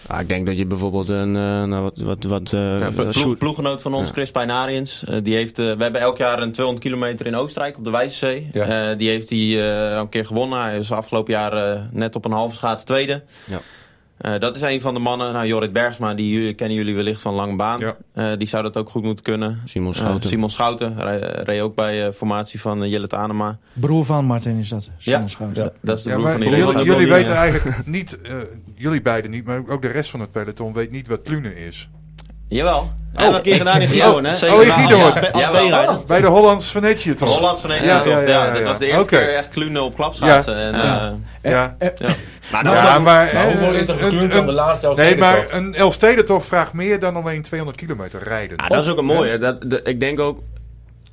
S5: Ah, ik denk dat je bijvoorbeeld een, eh, nou, wat, wat, wat
S6: Ja, ploeg,
S5: Sjoerd-
S6: ploeggenoot van ons,
S5: Ja.
S6: Chris Pijnariens. die heeft, we hebben elk jaar een 200 kilometer in Oostenrijk op de Wijzezee.
S3: Ja.
S6: Eh, die heeft hij eh, een keer gewonnen. Hij is afgelopen jaar net op een halve schaats tweede.
S5: Ja.
S6: Eh, dat is een van de mannen. Nou, Jorrit Bergsma, die kennen jullie wellicht van Lange Baan.
S4: Ja.
S6: Eh, die zou dat ook goed moeten kunnen.
S5: Simon
S6: Eh,
S5: Schouten.
S6: Simon Schouten re- reed ook bij eh, formatie van uh, Jillet Anema.
S2: Broer van Martin is dat. Simon
S6: Ja.
S2: Schouten.
S3: Ja.
S6: Dat is de
S4: Ja,
S6: broer
S4: maar
S6: van die
S4: jullie, jullie
S6: Die,
S4: weten eigenlijk niet, eh, jullie beiden niet, maar ook de rest van het peloton weet niet wat Plune is.
S6: Jawel.
S5: Ja, we een keer gedaan in Gidoorn, hè?
S6: zeker.
S4: Oh, in
S6: ja.
S4: Bij de Hollands Venetië toch?
S6: Hollands Venetie
S4: Ja,
S6: toch?
S4: ja,
S6: Ja,
S4: ja, ja,
S6: dit
S4: ja.
S6: was de eerste keer echt klunen op klapschaatsen. En,
S2: Ja.
S4: Ja.
S2: Eh,
S6: ja.
S5: Maar dan,
S4: Ja, maar,
S3: Maar hoeveel
S4: eh,
S3: is er
S4: een-
S3: aan de laatste
S4: Nee,
S3: Elfstedentocht?
S4: maar een Elfstedentocht vraagt meer dan alleen 200 kilometer rijden.
S5: Ah, dat is ook een mooie. Dat, de- ik denk ook,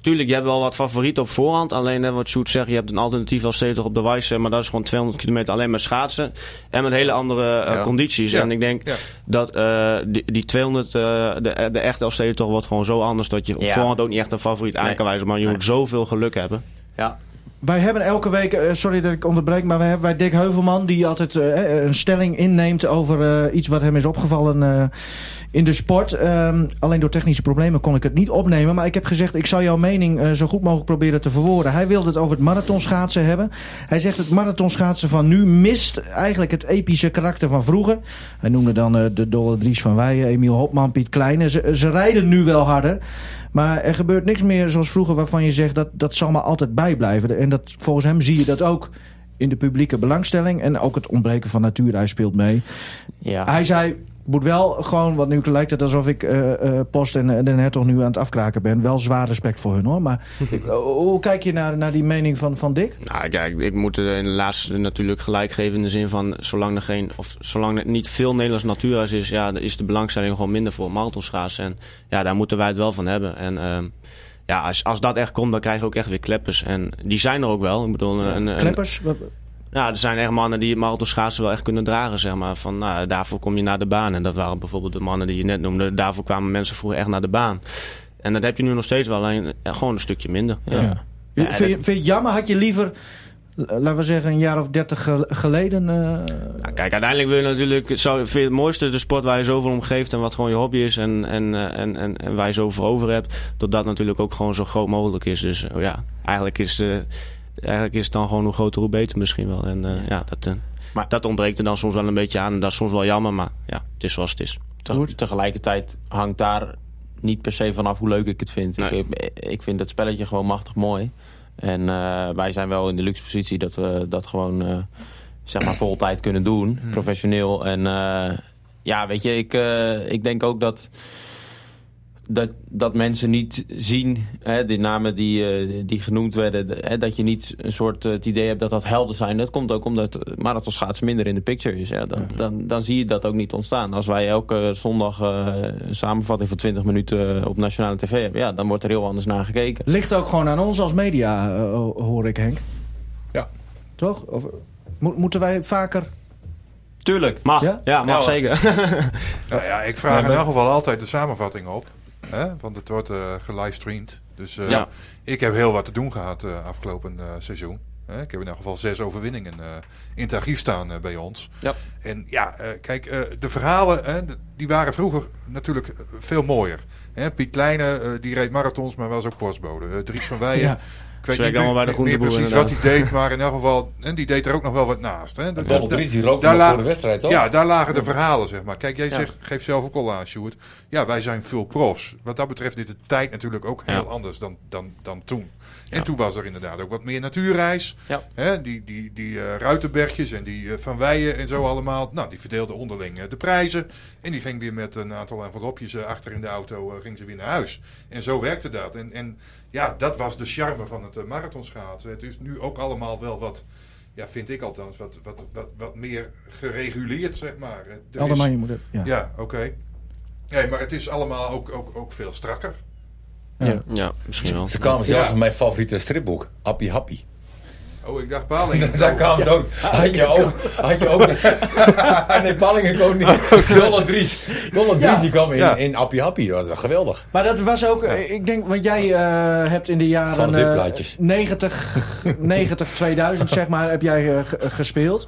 S5: tuurlijk, je hebt wel wat favorieten op voorhand. Alleen hè, wat Sjoerd zegt, je hebt een alternatief als steeds op de Wijze. Maar dat is gewoon 200 kilometer alleen maar schaatsen. En met hele andere eh,
S6: Ja.
S5: condities.
S4: Ja.
S5: En ik denk
S4: Ja.
S5: dat eh, die, die 200, eh, de, de echte Elfstedentocht wordt gewoon zo anders. Dat je op
S6: Ja.
S5: voorhand ook niet echt een favoriet aan
S6: Nee.
S5: kan wijzen. Maar je
S6: Nee.
S5: moet zoveel geluk hebben.
S6: Ja.
S2: Wij hebben elke week, eh, sorry dat ik onderbreek, maar we hebben bij Dick Heuvelman die altijd eh, een stelling inneemt over eh, iets wat hem is opgevallen eh, in de sport. Ehm, alleen door technische problemen kon ik het niet opnemen, maar ik heb gezegd ik zal jouw mening eh, zo goed mogelijk proberen te verwoorden. Hij wilde het over het marathonschaatsen hebben. Hij zegt het marathonschaatsen van nu mist eigenlijk het epische karakter van vroeger. Hij noemde dan eh, de Dolle Dries van Weijen, Emiel Hopman, Piet Kleine. Ze, ze rijden nu wel harder. Maar er gebeurt niks meer zoals vroeger waarvan je zegt dat dat zal maar altijd bijblijven. En dat, volgens hem zie je dat ook in de publieke belangstelling. En ook het ontbreken van natuurijs speelt mee.
S6: Ja.
S2: Hij zei, moet wel gewoon, want nu lijkt het alsof ik eh, eh, Post en, en Den Hertog nu aan het afkraken ben. Wel zwaar respect voor hun hoor. Maar ik- hoe kijk je naar, naar die mening van, van Dick?
S5: Nou, kijk, ik moet er in de laatste natuurlijk gelijk geven in de zin van zolang er geen of zolang er niet veel Nederlands natuurhuis is, ja, is de belangstelling gewoon minder voor marathonschaatsen. En ja, daar moeten wij het wel van hebben. En ehm, ja, als, als dat echt komt, dan krijg je ook echt weer kleppers. En die zijn er ook wel. Ik bedoel, een, een,
S2: Kleppers?
S5: Ja, er zijn echt mannen die het marathonschaatsen wel echt kunnen dragen, zeg maar. Van, nou, daarvoor kom je naar de baan. En dat waren bijvoorbeeld de mannen die je net noemde. Daarvoor kwamen mensen vroeger echt naar de baan. En dat heb je nu nog steeds wel, alleen ja, gewoon een stukje minder. Ja.
S6: Ja.
S5: Ja,
S2: vind, je, vind je het jammer? Had je liever, eh, laten we zeggen, een jaar of dertig ge- geleden... eh,
S5: Nou, kijk, uiteindelijk wil je natuurlijk... Zou, vind je het mooiste de sport waar je zoveel om geeft... en wat gewoon je hobby is en, en, eh, en, en, en waar je zoveel over hebt... dat dat natuurlijk ook gewoon zo groot mogelijk is. Dus eh, ja, eigenlijk is, eh, eigenlijk is het dan gewoon hoe groter hoe beter misschien wel. En eh, ja, dat, eh,
S6: Maar-
S5: dat ontbreekt er dan soms wel een beetje aan. En dat is soms wel jammer, maar ja, het is zoals het is.
S6: Te- tegelijkertijd hangt daar niet per se vanaf hoe leuk ik het vind.
S5: Nee.
S6: Ik, ik vind het spelletje gewoon machtig mooi. En eh, wij zijn wel in de luxe positie dat we dat gewoon eh, zeg maar vol tijd kunnen doen. Professioneel. En eh, ja, weet je, ik, eh, ik denk ook dat, dat, dat mensen niet zien, hè, die namen die, eh, die genoemd werden, de- hè, dat je niet een soort eh, het idee hebt dat dat helden zijn. Dat komt ook omdat marathonschaatsen minder in de picture is. Ja, dan, dan, dan zie je dat ook niet ontstaan. Als wij elke zondag eh, een samenvatting van 20 minuten op nationale tv hebben, ja, dan wordt er heel anders naar gekeken.
S2: Ligt ook gewoon aan ons als media, hoor ik Henk.
S3: Ja.
S2: Toch? Of, mo- moeten wij vaker...
S6: Tuurlijk.
S5: Mag,
S2: Ja?
S5: ja, mag
S6: Ja,
S5: zeker.
S4: Nou ja, ik vraag in elk geval altijd de samenvatting op. Hè? Want het wordt eh gelivestreamd. Dus eh,
S5: Ja.
S4: ik heb heel wat te doen gehad eh, afgelopen seizoen. Ik heb in elk geval zes overwinningen in het archief staan bij ons.
S6: Ja.
S4: En ja, kijk, de verhalen die waren vroeger natuurlijk veel mooier. Hè? Piet Kleine, die reed marathons, maar was ook postbode. Dries van Weijen,
S2: Ja.
S4: Ik weet niet
S5: allemaal bij de groenteboer,
S4: precies wat hij deed. Maar in elk geval, en die deed er ook nog wel wat naast. Hè? Dat-
S3: Donald Dries die rookte nog voor de wedstrijd, toch?
S4: ja, daar lagen de verhalen, zeg maar. Kijk, jij
S6: Ja.
S4: zegt, geeft zelf ook al aan, Sjoerd. Ja, wij zijn veel profs. Wat dat betreft is de tijd natuurlijk ook heel
S5: Ja.
S4: anders dan, dan, dan toen. En
S5: Ja.
S4: toen was er inderdaad ook wat meer natuurreis.
S6: Ja.
S4: Hè, die die, die eh, Ruitenbergjes en die eh, Van Weijen en zo allemaal. Nou, die verdeelden onderling eh, de prijzen. En die ging weer met een aantal envelopjes achter in de auto ging ze weer naar huis. En zo werkte dat. En, en ja, dat was de charme van het uh, marathonschaatsen. Het is nu ook allemaal wel wat... Ja, vind ik althans, wat, wat, wat, wat meer gereguleerd, zeg maar. Eh, is-
S2: Allemaal je moet het- ja.
S4: ja, oké. Nee, maar het is allemaal ook, ook, ook veel strakker.
S2: Ja.
S5: ja, misschien wel.
S3: Ze kwamen zelfs
S4: Ja.
S3: in mijn favoriete stripboek, Appie Happy.
S4: Oh, ik dacht Palingen.
S3: Daar kwamen ze ook. Had je ook. Had je ook nee, Pallingen kwam niet. Dolle Dries. Dolle Dries
S2: Ja.
S3: die kwam in,
S4: Ja.
S3: in Appie Happy. Dat was geweldig.
S2: Maar dat was ook, ik denk, want jij eh, hebt in de jaren
S3: Van de
S2: eh,
S3: wipplaatjes.
S2: 90, 90, 2000 zeg maar, heb jij eh, ge- gespeeld.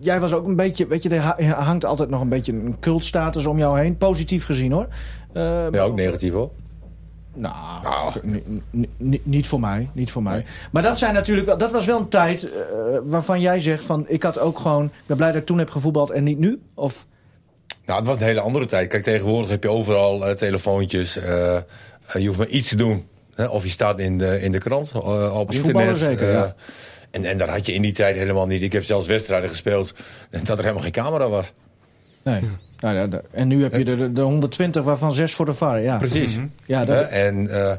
S2: Jij was ook een beetje, weet je, er ha- hangt altijd nog een beetje een cultstatus om jou heen. Positief gezien hoor. Eh,
S3: Ja, ook negatief hoor.
S2: Nou,
S3: Nou.
S2: ni- ni- ni- niet voor mij. Niet voor mij. Maar dat, zijn natuurlijk wel, dat was wel een tijd eh, waarvan jij zegt van... ik had ook gewoon... ik ben blij dat ik toen heb gevoetbald en niet nu. Of,
S3: Nou, het was een hele andere tijd. Kijk, tegenwoordig heb je overal eh, telefoontjes. eh, je hoeft maar iets te doen. Hè? Of je staat in de, in de krant, op internet.
S2: zeker, ja.
S3: en, en dat had je in die tijd helemaal niet. Ik heb zelfs wedstrijden gespeeld en dat er helemaal geen camera was.
S2: Nee. Nou, ja, en nu heb je de, de, de 120 waarvan 6 voor de VAR. Ja,
S3: Precies.
S2: ja
S3: Hè?
S2: dat,
S3: En eh,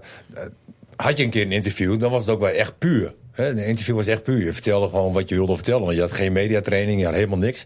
S3: had je een keer een interview, dan was het ook wel echt puur. Hè? Een interview was echt puur. Je vertelde gewoon wat je wilde vertellen. Want je had geen mediatraining, je had helemaal niks.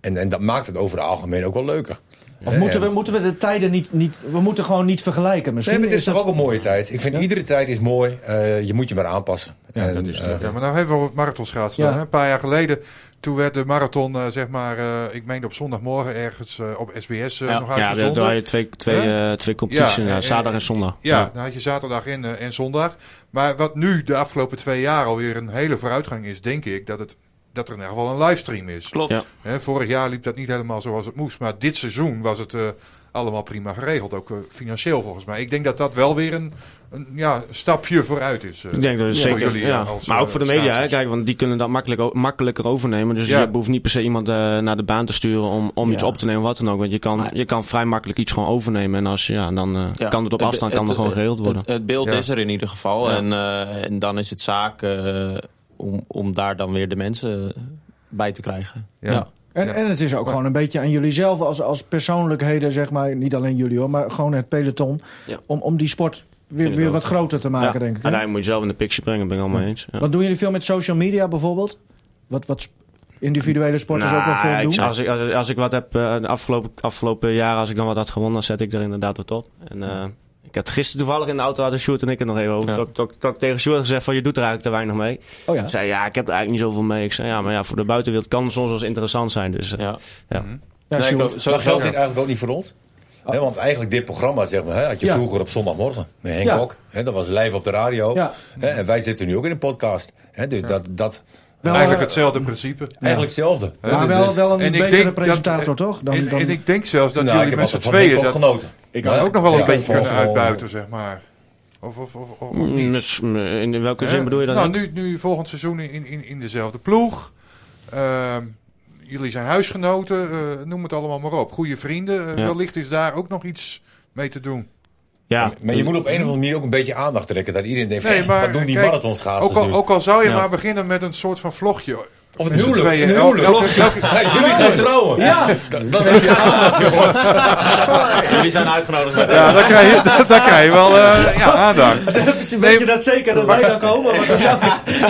S3: En, en dat maakt het over het algemeen ook wel leuker.
S2: Of
S3: Ja,
S2: moeten,
S3: ja.
S2: we, moeten we de tijden niet, niet... We moeten gewoon niet vergelijken. Misschien
S3: Nee, maar dit is
S2: is
S3: toch
S2: dat-
S3: ook een mooie tijd. Ik vind
S2: Ja.
S3: iedere tijd is mooi. Eh, je moet je maar aanpassen.
S2: Ja,
S3: En,
S5: dat is het.
S3: eh,
S4: Ja, maar nou hebben we over het marathonschaatsen
S2: Ja.
S4: dan. Hè? Een paar jaar geleden, toen werd de marathon, eh, zeg maar, eh, ik meen op zondagmorgen ergens op SBS
S6: Ja.
S4: nog
S5: Ja, daar
S4: uitgezonden.
S5: draai je twee, twee, eh, twee competities,
S4: Ja,
S5: ja,
S4: en-
S5: zaterdag en zondag.
S4: Ja, dan had je zaterdag en, en zondag. Maar wat nu de afgelopen twee jaar alweer een hele vooruitgang is, denk ik, dat, het, dat er in ieder geval een livestream is.
S6: Klopt.
S5: Ja.
S4: Hè, vorig jaar liep dat niet helemaal zoals het moest. Maar dit seizoen was het eh, allemaal prima geregeld. Ook eh, financieel volgens mij. Ik denk dat dat wel weer een, een ja, stapje vooruit is. eh.
S5: Ik denk dat zeker.
S4: jullie,
S5: ja.
S4: als,
S5: maar ook voor de media, hè, kijk, want die kunnen dat makkelijk, makkelijker overnemen. Dus
S4: Ja.
S5: je hoeft niet per se iemand naar de baan te sturen om, om iets op te nemen, wat dan ook. Want je kan, je kan vrij makkelijk iets gewoon overnemen. En als, ja, dan
S6: Ja.
S5: kan het op afstand kan er gewoon geregeld worden.
S6: Het, het beeld
S4: Ja.
S6: is er in ieder geval.
S5: Ja.
S6: En, eh, en dan is het zaak om, om daar dan weer de mensen bij te krijgen.
S4: Ja.
S2: En,
S4: Ja.
S2: en het is ook gewoon een beetje aan jullie zelf als, als persoonlijkheden, zeg maar. Niet alleen jullie hoor, maar gewoon het peloton.
S5: Ja.
S2: Om, om die sport weer,
S5: ik
S2: weer wat groter te maken,
S5: ja.
S2: denk ik. hè?
S5: Uiteindelijk moet je zelf in de picture brengen, ben ik allemaal eens. Ja.
S2: Wat doen jullie veel met social media bijvoorbeeld? Wat, wat individuele sporters ook wel
S5: Nou,
S2: veel
S5: ik-
S2: doen?
S5: als, ik, als, als ik wat heb eh, de afgelopen, afgelopen jaren, als ik dan wat had gewonnen, dan zet ik er inderdaad wat op. En, eh, ik had gisteren toevallig in de auto hadden Sjoerd en ik het nog even over.
S6: Ja.
S5: Ik tegen Sjoerd gezegd van je doet er eigenlijk te weinig mee.
S2: Oh ja.
S5: Zei ja, ik heb er eigenlijk niet zoveel mee. Ik zei ja, maar ja, voor de buitenwereld kan het soms wel eens interessant zijn. Dus eh,
S6: Ja.
S5: ja.
S2: ja
S6: Nee,
S2: Sjoerd.
S6: klopt. Zo
S3: maar geldt dit eigenlijk ook niet voor ons? Hè, want eigenlijk dit programma zeg maar, hè, had je
S2: Ja.
S3: vroeger op zondagmorgen met Henk
S2: Ja.
S3: Kok. Hè, dat was live op de radio.
S2: Ja.
S3: Hè, en wij zitten nu ook in een podcast. Hè, dus dat, dat
S2: Wel,
S4: Eigenlijk
S2: eh,
S4: hetzelfde principe.
S3: eigenlijk hetzelfde.
S2: Maar
S3: dus-
S2: wel,
S3: dus-
S2: wel een
S4: En
S2: betere
S4: dat-
S2: presentator, toch? Dan,
S4: en,
S2: dan,
S4: en ik denk zelfs dat
S3: nou,
S4: jullie met z'n tweeën dat
S3: genoten.
S2: Ik
S3: Hè?
S4: ook nog wel een
S3: Ja,
S4: beetje kunnen uitbuiten, zeg maar. Of, of, of, of niet.
S5: Eh, in welke zin bedoel je dat?
S4: Nou, nu, nu volgend seizoen in, in, in dezelfde ploeg. Ehm, jullie zijn huisgenoten, eh, noem het allemaal maar op. Goede vrienden. Eh,
S5: Ja.
S4: Wellicht is daar ook nog iets mee te doen.
S5: Ja,
S3: Maar je moet op een of andere manier ook een beetje aandacht trekken. Dat iedereen denkt,
S4: Nee,
S3: eh,
S4: maar
S3: wat doen die
S4: kijk, Ook al, ook al zou je
S5: Ja.
S4: maar beginnen met een soort van vlogje.
S3: Of een huwelijk.
S4: tweeën.
S3: Een
S4: Elke-
S3: huwelijk.
S4: elke- elke-
S3: Ja, jullie gaan trouwen.
S2: ja,
S3: Dan, dan heb je aandacht.
S6: Jullie zijn uitgenodigd.
S4: Ja, dan krijg je, dan, dan krijg je wel eh, ja, aandacht.
S2: weet je dat zeker dat wij dan komen? Zou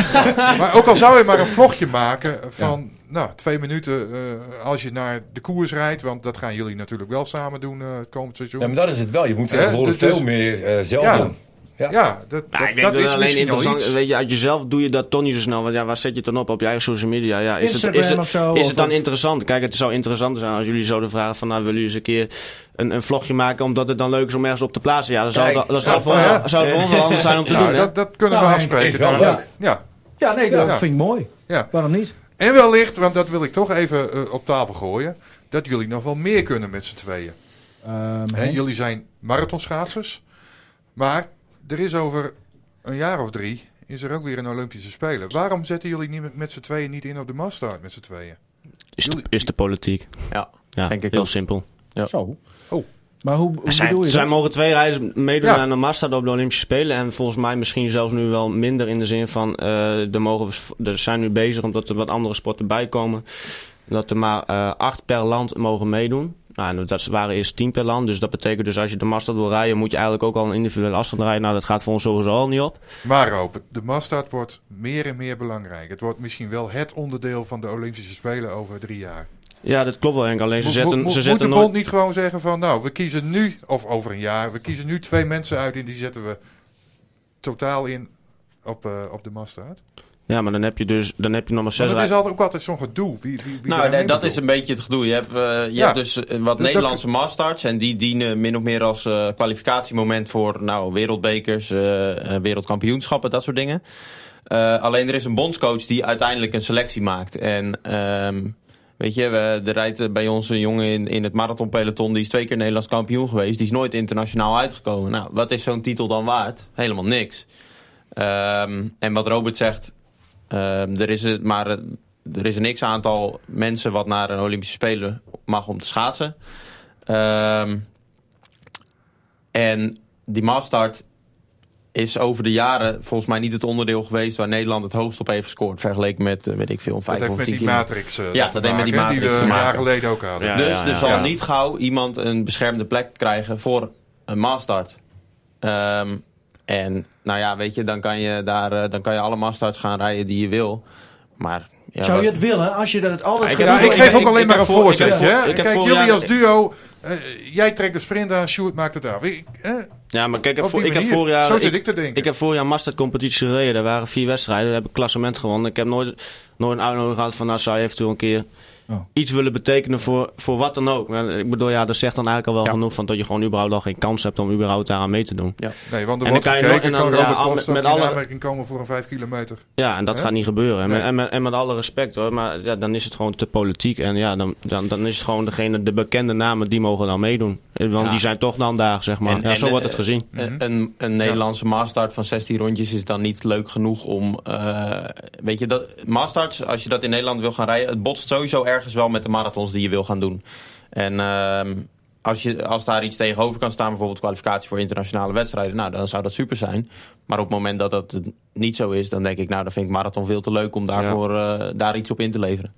S4: Maar ook al zou je maar een vlogje maken van nou, twee minuten eh, als je naar de koers rijdt. Want dat gaan jullie natuurlijk wel samen doen eh, het komend seizoen.
S3: Ja, maar dat is het wel. Je moet tegenwoordig
S4: dus-
S3: veel meer eh, zelf
S4: Ja.
S3: doen. Ja.
S4: ja, dat,
S5: Ja,
S4: dat, dat
S5: dat,
S4: is
S5: alleen interessant. Weet je, uit jezelf doe je dat toch niet zo snel. Want ja, waar zet je het dan op? Op je eigen social media? Ja, is het,
S2: Instagram
S5: is het,
S2: of zo,
S5: Is
S2: of-
S5: het dan
S2: of-
S5: interessant? Kijk, het zou interessant zijn als jullie zouden vragen van... Nou, willen jullie eens een keer een, een vlogje maken... omdat het dan leuk is om ergens op te plaatsen? Ja, dan zou,
S3: Kijk.
S4: Ja,
S5: voor,
S4: ja.
S5: zou het voor ons wel anders zijn om te
S4: Nou,
S5: doen. Hè?
S4: dat, dat kunnen
S2: Nou,
S4: we
S2: Henk,
S4: afspreken.
S3: is wel
S4: dan.
S3: leuk.
S4: Ja,
S2: Ja, nee, dat
S4: Ja.
S2: vind ik mooi.
S4: ja.
S2: Waarom niet?
S4: En wellicht, want dat wil ik toch even eh, op tafel gooien, dat jullie nog wel meer kunnen met z'n tweeën.
S2: Ehm,
S4: Hè,
S2: Henk?
S4: jullie zijn marathonschaatsers, maar er is over een jaar of drie is er ook weer een Olympische Spelen. Waarom zetten jullie niet met, z'n tweeën niet in op de Mastart met z'n tweeën?
S5: Is de, is de politiek.
S6: Ja.
S5: Ja,
S6: Denk ik
S5: heel
S6: ook.
S5: simpel.
S2: Zo.
S4: Oh.
S2: Maar hoe, hoe
S5: zijn,
S2: bedoel je dat?
S5: mogen twee reizen meedoen
S4: Ja.
S5: aan de Mastad op de Olympische Spelen. En volgens mij misschien zelfs nu wel minder in de zin van... eh er, mogen we, er zijn nu bezig omdat er wat andere sporten bij komen. Dat er maar eh, acht per land mogen meedoen. Nou, dat waren eerst tien per land. Dus dat betekent dus als je de Mastad wil rijden... moet je eigenlijk ook al een individuele afstand rijden. Nou, dat gaat voor ons sowieso al niet op.
S4: Maar Roop, de Mastart wordt meer en meer belangrijk. Het wordt misschien wel het onderdeel van de Olympische Spelen over drie jaar.
S5: Ja, dat klopt wel Henk. Alleen ze zetten,
S4: mo-
S5: ze
S4: moet
S5: zetten
S4: de
S5: nooit...
S4: bond niet gewoon zeggen van, nou, we kiezen nu, of over een jaar, we kiezen nu twee mensen uit en die zetten we totaal in op, eh, op de Mastart?
S5: Ja, maar dan heb je dus dan heb je nog maar zes
S4: Want het is altijd, ook altijd zo'n gedoe. Wie, wie, wie
S6: Nou, dat is een beetje het gedoe. Je hebt, eh, je
S4: Ja.
S6: hebt dus eh, wat
S4: dat-
S6: Nederlandse masterstarts. En die dienen min of meer als eh, kwalificatiemoment voor nou, wereldbekers, wereldkampioenschappen, dat soort dingen. Eh, alleen er is een bondscoach die uiteindelijk een selectie maakt. En ehm, weet je, we, er rijdt eh, bij ons een jongen in, in het marathonpeloton. Die is twee keer Nederlands kampioen geweest. Die is nooit internationaal uitgekomen. Nou, wat is zo'n titel dan waard? Helemaal niks. Ehm, en wat Robert zegt, ehm, er is het maar eh, er is een x-aantal mensen wat naar een Olympische Spelen mag om te schaatsen. Ehm, en die Mastart is over de jaren volgens mij niet het onderdeel geweest waar Nederland het hoogst op heeft gescoord. Vergeleken met, eh, weet ik veel,
S4: Dat
S6: vijf
S4: heeft
S6: of
S4: met
S6: tien
S4: die matrix eh,
S6: Ja, dat heeft met die matrix
S4: die we een jaar geleden ook hadden.
S5: Ja.
S6: Dus er zal
S4: ja.
S6: niet gauw iemand een beschermde plek krijgen voor een Mastart. Ehm, en nou ja, weet je, dan kan je, daar, eh, dan kan je alle Mastarts gaan rijden die je wil. Maar ja,
S2: Zou je het willen als je dat het altijd
S5: Ik
S4: Ja, ik geef ook alleen maar een
S5: voor- ik heb
S4: voorzetje.
S5: voor- ik heb
S4: Kijk, jullie als duo eh, jij trekt de sprint aan, Sjoerd maakt het af. Ik, eh,
S5: Ja, maar kijk, ik heb, ik vorig jaar...
S4: Zo zit ik te denken.
S5: Ik heb vorig jaar Masters-competitie gereden. Er waren vier wedstrijden. Daar heb ik klassement gewonnen. Ik heb nooit, nooit een uitnodiging gehad van... Nou, zou je eventueel een keer
S2: Oh.
S5: iets willen betekenen voor, voor wat dan ook. Maar Ik bedoel, ja, dat zegt dan eigenlijk al wel genoeg... van dat je gewoon überhaupt al geen kans hebt om überhaupt daaraan mee te doen.
S4: nee, want er
S5: en
S4: wordt
S5: dan kan je
S4: gekeken,
S5: nog- en dan,
S4: kan
S5: ja, met- alle-
S4: aanmerking komen voor een vijf kilometer.
S5: Ja, en dat gaat niet gebeuren. En,
S4: Nee.
S5: met, en, met, en met alle respect hoor. Maar ja, dan is het gewoon te politiek. En ja, dan, dan, dan is het gewoon degene, de bekende namen die mogen dan meedoen. Want
S6: Ja.
S5: die zijn toch dan daar, zeg maar.
S6: En-
S5: ja,
S6: en,
S5: zo wordt het
S6: eh,
S5: gezien.
S4: Mhm.
S6: Een, een Nederlandse maastart van 16 rondjes is dan niet leuk genoeg om... eh, weet je, dat, maastarts, als je dat in Nederland wil gaan rijden... het botst sowieso ergens wel met de marathons die je wil gaan doen. En ehm, als, je, als daar iets tegenover kan staan... bijvoorbeeld kwalificatie voor internationale wedstrijden... nou, dan zou dat super zijn. Maar op het moment dat dat niet zo is... dan denk ik, nou, dan vind ik marathon veel te leuk... om daarvoor eh, daar iets op in te leveren.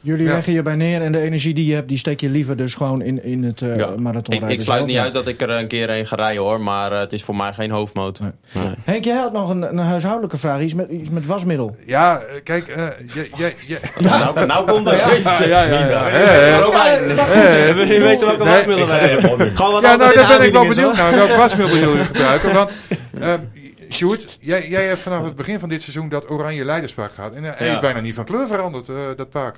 S2: Jullie
S4: Ja.
S2: leggen je bij neer en de energie die je hebt, die steek je liever dus gewoon in, in het eh
S6: Ja.
S2: marathonrijden
S6: Ik, ik sluit
S2: zelf.
S6: niet
S2: Ja.
S6: uit dat ik er een keer een ga rijden, hoor. Maar eh, het is voor mij geen hoofdmoot.
S2: Nee.
S6: Nee.
S2: Henk, jij had nog een, een huishoudelijke vraag, iets met, iets met wasmiddel.
S4: Ja, kijk, eh, jij-
S6: Nou, nou komt het.
S4: ja, ja, ja. Eh,
S5: Je weet welke
S4: Nee,
S5: wasmiddelen wij hebben.
S4: Ja, nou, daar ben ik wel benieuwd naar. Welk wasmiddel jullie gebruiken? Want, Sjoerd, jij, jij hebt vanaf het begin van dit seizoen dat oranje leiderspak gehad. En hij
S6: Ja.
S4: is bijna niet van kleur veranderd, eh, dat pak.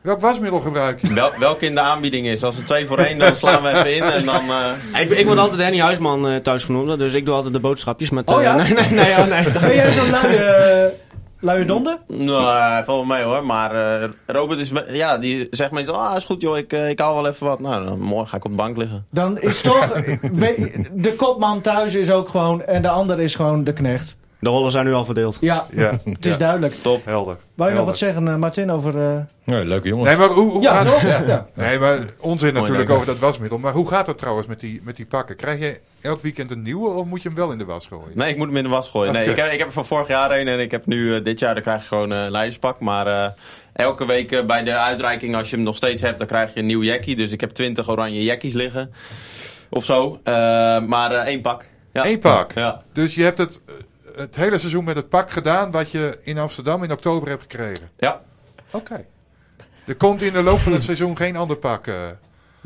S4: Welk wasmiddel gebruik je?
S6: Wel, welke in de aanbieding is. Als het twee voor één, dan slaan we even in. En dan, eh,
S5: Ik, ik word altijd Danny Huisman eh, thuis genoemd, dus ik doe altijd de boodschapjes met...
S2: Oh
S5: eh,
S2: ja?
S5: Nee, nee, nee, oh, nee.
S2: Ben jij zo'n luie, eh, luie donder?
S6: nou, eh, wel mee hoor. Maar eh, Robert is, me- ja, die zegt meestal, ah is goed joh, ik, eh, ik haal wel even wat. Nou, dan morgen ga ik op de bank liggen.
S2: Dan is toch, de kopman thuis is ook gewoon, en de ander is gewoon de knecht.
S5: De rollen zijn nu al verdeeld.
S2: Ja,
S4: Ja,
S2: het is
S4: ja,
S2: duidelijk.
S6: Top.
S4: helder.
S2: Wou je nog wat zeggen, eh, Martin, over... eh,
S3: Nee, leuke jongens.
S4: Nee, maar hoe, hoe
S2: Ja,
S4: gaat
S2: toch? Ja.
S4: Nee, maar onzin natuurlijk
S6: denk
S4: over dat wasmiddel. Maar hoe gaat het trouwens met die, met die pakken? Krijg je elk weekend een nieuwe of moet je hem wel in de was gooien?
S6: Nee, ik moet hem in de was gooien. Nee, ik, heb, ik heb er van vorig jaar een en ik heb nu eh, dit jaar, dan krijg je gewoon een leiderspak. Maar eh, elke week bij de uitreiking, als je hem nog steeds hebt, dan krijg je een nieuw jackie. Dus ik heb 20 oranje jackies liggen. Of zo. Eh, maar eh, één pak. Ja.
S4: Eén pak.
S6: Ja.
S4: Dus je hebt het, het hele seizoen met het pak gedaan wat je in Amsterdam in oktober hebt gekregen.
S6: Ja.
S4: Oké. Er komt in de loop van het seizoen geen ander pak.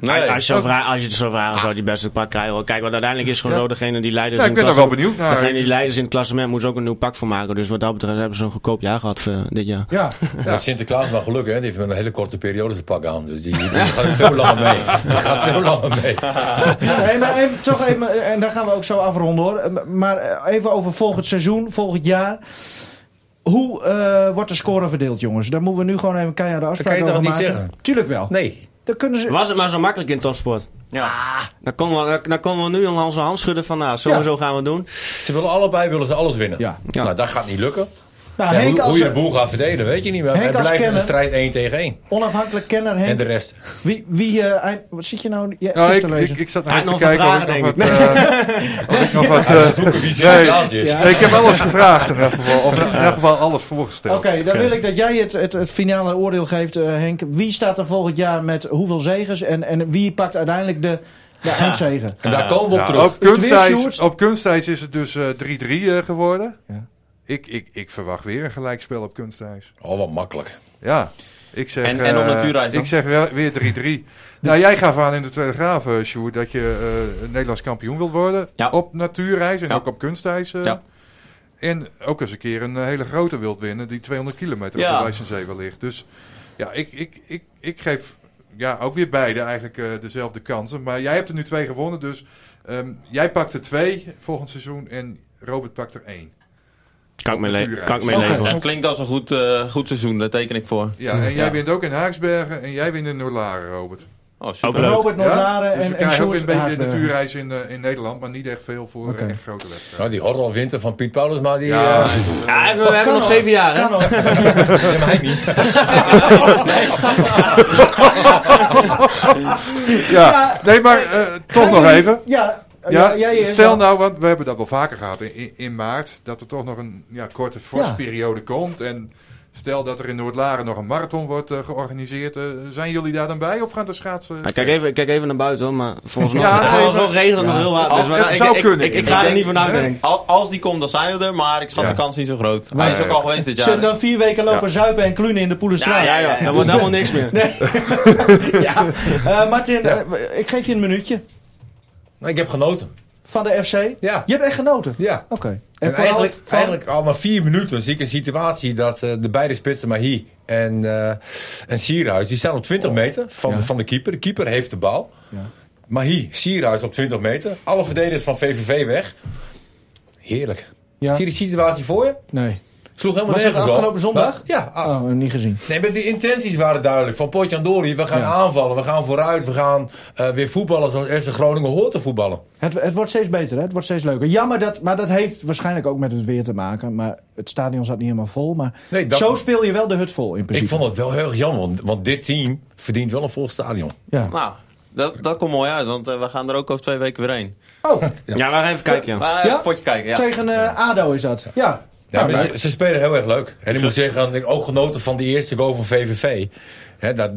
S4: Eh.
S6: Nee.
S5: Als je, zo vraagt, als je het zo vraagt, dan zou die best een pak krijgen. hoor. Kijk, want uiteindelijk is gewoon
S4: Ja.
S5: zo degene die leiders
S4: Ja,
S5: in
S4: ik ben
S5: het
S4: er wel benieuwd naar.
S5: Degene die leiders in het klassement moet ook een nieuw pak voor maken. Dus wat dat betreft hebben ze een goedkoop jaar gehad voor dit jaar.
S2: ja.
S3: Ja. Sinterklaas maar geluk, hè? Die heeft met een hele korte periode zijn pak aan. Dus die, die gaat veel langer mee. Die gaat veel langer mee.
S2: Nee, maar even, toch even, en daar gaan we ook zo afronden hoor. Eh, Maar eh, even over volgend seizoen, volgend jaar. Hoe eh, wordt de score verdeeld, jongens? Daar moeten we nu gewoon even keihard de afspraak
S3: kan je
S2: over
S3: toch niet
S2: maken.
S3: zeggen?
S2: Tuurlijk wel.
S3: Nee.
S2: Dan kunnen ze...
S5: Was het maar zo makkelijk in topsport?
S6: Ja.
S5: Dan konden we, dan konden we nu al onze hand schudden van nou, sowieso gaan we doen.
S3: Ze willen allebei willen ze alles winnen.
S2: Ja.
S5: Ja.
S3: Nou, dat gaat niet lukken.
S2: Nou,
S3: Ja,
S2: Henk
S3: hoe,
S2: als
S3: hoe je de boel gaat verdelen, weet je niet. Maar
S2: Henk
S3: het
S2: als
S3: blijft een strijd 1 tegen 1.
S2: onafhankelijk kenner Henk.
S3: En de rest.
S2: Wie, wie eh, eind- wat zit je nou je
S4: Nou, ik,
S2: te lezen?
S4: ik, ik zat nog even te kijken of
S5: wat
S4: ik nog wat... eh, ik nog wat
S3: Hij
S4: eh,
S3: wil zoeken wie
S4: nee,
S3: Sinterklaas is.
S2: Ja.
S4: ik heb alles gevraagd in ieder geval. Of in ieder geval alles voorgesteld.
S2: Oké, dan wil ik dat jij het, het, het finale oordeel geeft, eh, Henk. Wie staat er volgend jaar met hoeveel zegens en, en wie pakt uiteindelijk de, de eindzegen?
S3: En daar komen we op
S4: Ja,
S3: terug.
S4: op, kunstijs,
S2: Sjoerd?
S4: op kunstijs is het dus eh, 3-3 eh, geworden.
S2: Ja.
S4: Ik, ik, ik verwacht weer een gelijkspel op kunstijs.
S3: Oh, wat makkelijk.
S4: Ja. Ik zeg,
S6: En- en op
S4: eh,
S6: natuurijs dan?
S4: Ik zeg wel, weer 3-3. Nou, jij gaf aan in de Telegraaf, eh Sjoerd, dat je eh, Nederlands kampioen wilt worden.
S6: Ja.
S4: Op natuurreis en
S6: Ja.
S4: ook op kunstijs. eh.
S6: Ja.
S4: En ook eens een keer een hele grote wilt winnen, die 200 kilometer
S6: Ja.
S4: op de Wijzenzee wel ligt. Dus ja, ik, ik, ik, ik geef ja, ook weer beide eigenlijk eh, dezelfde kansen. Maar jij hebt er nu twee gewonnen, dus ehm, jij pakt er twee volgend seizoen en Robert pakt er één.
S5: Kan ik mee, le- kan ik mee leven.
S6: Dat klinkt als een goed, eh, goed seizoen, daar teken ik voor.
S4: Ja, en jij
S6: Ja.
S4: wint ook in Haaksbergen en jij wint in Noordlaren, Robert.
S6: Oh,
S5: Ook
S6: super.
S2: Robert Noordlaren
S4: dus we
S2: en, en
S4: ook
S2: Sjoerd
S4: weer een beetje natuurreis in, eh, in Nederland, maar niet echt veel voor
S2: Oké.
S4: eh, echt grote wedstrijden.
S3: Nou, die horrorwinter van Piet Paulus, maar die...
S4: Ja.
S3: eh,
S5: Ja, we hebben nog zeven jaar, hè?
S2: Kan nog.
S3: ja, maar hij niet.
S4: Ja, nee, maar eh, toch nog even.
S2: Ja, ja,
S4: Ja, stel nou, want we hebben dat wel vaker gehad in, in, maart, dat er toch nog een ja, korte vorstperiode komt. En Stel dat er in Noordlaren nog een marathon wordt eh, georganiseerd. eh, zijn jullie daar dan bij of gaan de schaatsen...
S5: Ja, kijk, even, kijk even naar buiten hoor, maar volgens mij
S4: Ja,
S5: volgens nog regent het nog heel hard. Dus we-
S4: het
S5: ik-
S4: zou
S5: ik-
S4: kunnen,
S5: Ik, ik, ga er niet vanuit
S4: Nee.
S5: denken.
S6: Al- Als die komt, dan zijn we er. Maar ik schat
S4: Ja.
S6: de kans niet zo groot. Hij is ook al geweest dit
S2: Zullen
S6: jaar.
S2: dan vier weken lopen
S4: Ja.
S2: zuipen en klunen in de Poelenstraat?
S5: Ja, ja, ja. Dat wordt helemaal niks meer.
S2: ja. Eh, Martin, ik geef je een minuutje.
S3: Nou, ik heb genoten.
S2: Van de FC?
S3: Ja.
S2: Je hebt echt genoten?
S3: Ja.
S2: Oké.
S3: En eigenlijk,
S2: van-
S3: eigenlijk al na vier minuten zie ik een situatie dat eh, de beide spitsen, Mahi en, eh en Sierhuis, die staan op 20 meter van,
S2: Ja.
S3: de, van de keeper. De keeper heeft de bal. Mahi, Sierhuis op 20 meter. Alle verdedigers van VVV weg. Heerlijk.
S2: Ja.
S3: Zie je die situatie voor je?
S2: Nee.
S3: Sloeg helemaal nergens op.
S2: afgelopen zondag?
S3: Maar- ja. ah,
S2: Oh, niet gezien.
S3: Nee, maar de intenties waren duidelijk. Van Potjandori, we gaan
S2: Ja.
S3: aanvallen, we gaan vooruit, we gaan eh, weer voetballen zoals FC Groningen hoort te voetballen.
S2: Het, het wordt steeds beter, hè? het wordt steeds leuker. Jammer dat, maar dat heeft waarschijnlijk ook met het weer te maken. Maar het stadion zat niet helemaal vol. Maar
S3: Nee, dat-
S2: zo speel je wel de hut vol in principe.
S3: Ik vond het wel heel erg jammer, want, want dit team verdient wel een vol stadion.
S2: Ja.
S6: Nou, dat, dat komt mooi uit. Want eh, we gaan er ook over twee weken weer heen.
S2: Oh,
S5: Ja, maar even kijken. Ja.
S6: Maar
S2: Ja?
S6: even een potje kijken. Ja.
S2: tegen eh, ADO is dat. Ja.
S3: Ja,
S2: Nou,
S3: maar ze, ze spelen heel erg leuk. En ik moet zeggen, ik ook genoten van die eerste goal van VVV. Hè, dat,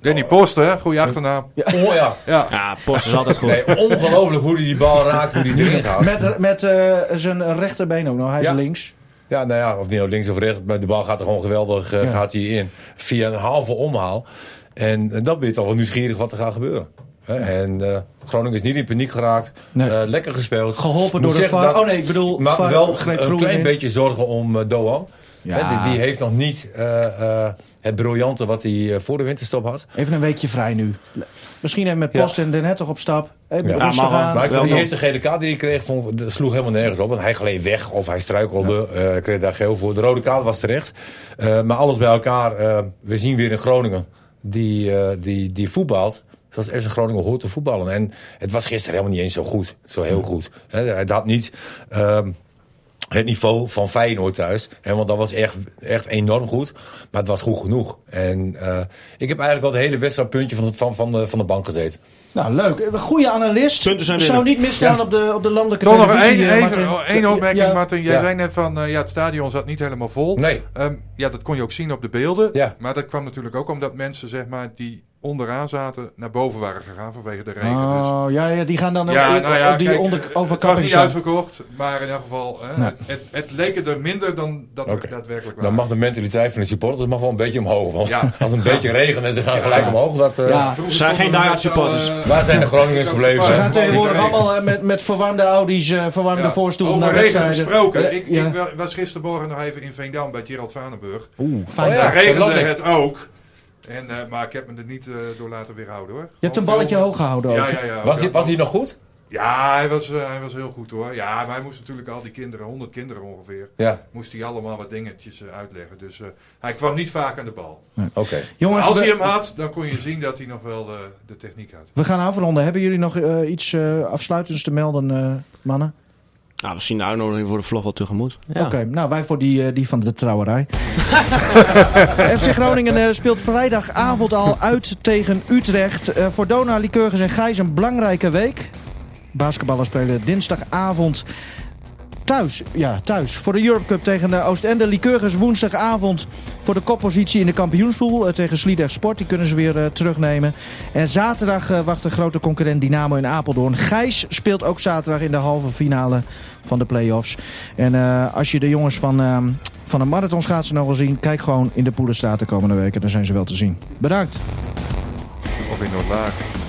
S4: Danny Post, hè? Goeie achternaam.
S3: oh, ja.
S4: Ja.
S5: Ja, Post is altijd goed.
S3: Nee, ongelooflijk hoe hij die bal raakt, hoe hij erin gaat.
S2: Met, met eh, zijn rechterbeen ook nog. Hij is
S3: Ja.
S2: links.
S3: Ja, nou ja, of die nou links of rechts, maar de bal gaat er gewoon geweldig eh,
S2: Ja.
S3: gaat hij in. Via een halve omhaal. En, en dan ben je toch wel nieuwsgierig wat er gaat gebeuren. Hè, En eh, Groningen is niet in paniek geraakt.
S2: Nee.
S3: Eh, lekker gespeeld.
S2: Geholpen
S3: Moet
S2: door de VAR.
S3: dat-
S2: Oh nee, ik bedoel,
S3: Maar
S2: VAR
S3: wel een klein
S2: in.
S3: beetje zorgen om eh, Doan.
S2: Ja.
S3: Hè, die, die heeft nog niet eh, eh, het briljante wat hij voor de winterstop had.
S2: Even een weekje vrij nu. Misschien even met
S3: Ja.
S2: Post en de net toch op stap. Even
S3: Ja.
S5: Ja, maar-
S2: aan.
S3: Maar ik vond die
S5: nog.
S3: eerste gele kaart die hij kreeg, vond, sloeg helemaal nergens op. Want hij gleed weg of hij struikelde. eh, Hij kreeg daar geel voor. De rode kaart was terecht. Eh, maar alles bij elkaar. we zien weer in Groningen die, die, die voetbalt. Zoals FC Groningen hoort te voetballen. En het was gisteren helemaal niet eens zo goed. Zo heel goed. Hè, Het had niet... ehm, het niveau van Feyenoord thuis. Hè, want dat was echt, echt enorm goed. Maar het was goed genoeg. En eh, ik heb eigenlijk wel het hele wedstrijdpuntje van, van, van, de, van de bank gezeten.
S2: Nou, leuk. Een goede analist.
S5: Punten zijn
S2: Zou niet misstaan op, de, op de landelijke
S4: Toch nog
S2: televisie.
S4: één,
S2: eh,
S4: even,
S2: Martin.
S4: één opmerking,
S2: Ja.
S4: Martin. Jij
S3: Ja.
S4: zei net van, eh, ja, het stadion zat niet helemaal vol.
S3: Nee.
S4: Ehm, ja, dat kon je ook zien op de beelden.
S3: Ja.
S4: Maar dat kwam natuurlijk ook omdat mensen, zeg maar, die onderaan zaten, naar boven waren gegaan vanwege de regen. Dus
S2: Oh, ja, ja, die gaan dan
S4: ja,
S2: ook
S4: nou ja,
S2: op die
S4: kijk,
S2: onder,
S4: het was niet uitverkocht, maar in elk geval, hè,
S2: Nee.
S4: het, het leek er minder dan dat het daadwerkelijk was.
S3: Dan mag de mentaliteit van de supporters mag wel een beetje omhoog. Want
S4: Ja.
S3: als een beetje regent en ze gaan gelijk omhoog. Dat, eh,
S5: zijn geen
S4: z'n
S5: supporters.
S4: allen,
S3: Waar zijn de Groningers gebleven?
S2: Ze gaan tegenwoordig
S4: regen.
S2: allemaal eh, met, met verwarmde Audi's, eh, verwarmde
S4: Ja,
S2: voorstoelen
S4: Over
S2: naar
S4: regen
S2: wedstrijden.
S4: gesproken.
S2: Ja,
S4: ik, ik wa- was gistermorgen nog even in Veendam bij Gerald Vanenburg.
S2: Oeh, fijn.
S3: Oh
S4: regende het ook. En, eh, maar ik heb me er niet eh, door laten weerhouden hoor.
S2: Je hebt een balletje
S4: veel-
S2: hoog gehouden ook.
S4: Ja, ja, ja.
S3: Was, die, was die nog goed?
S4: Ja, hij was, eh, hij was heel goed hoor. Ja, maar hij moest natuurlijk al die kinderen, 100 kinderen ongeveer,
S3: Ja,
S4: moest hij allemaal wat dingetjes uitleggen. Dus eh, hij kwam niet vaak aan de bal.
S3: oké.
S2: Jongens,
S4: Als
S2: we,
S4: hij hem had, dan kon je zien dat hij nog wel de techniek had.
S2: we gaan afronden. Hebben jullie nog iets eh, afsluitends te melden, eh, mannen?
S5: Nou, we zien de uitnodiging voor de vlog al tegemoet. Ja.
S2: Oké, nou wij voor die, eh, die van de trouwerij. FC Groningen eh, speelt vrijdagavond al uit tegen Utrecht. Eh, voor Dona, Lycurgus en Gijs een belangrijke week. Basketballers spelen dinsdagavond thuis. Ja, thuis. Voor de Europe Cup tegen de Oostende. Lycurgus woensdagavond voor de koppositie in de kampioenspool eh, tegen Sliedrecht Sport. Die kunnen ze weer eh, terugnemen. En zaterdag eh, wacht de grote concurrent Dynamo in Apeldoorn. Gijs speelt ook zaterdag in de halve finale van de play-offs. En als je de jongens van, van de marathonschaatsen nog wil zien... kijk gewoon in de Poelenstraat de komende weken. Dan zijn ze wel te zien. Bedankt.
S4: Of in Noordlaag.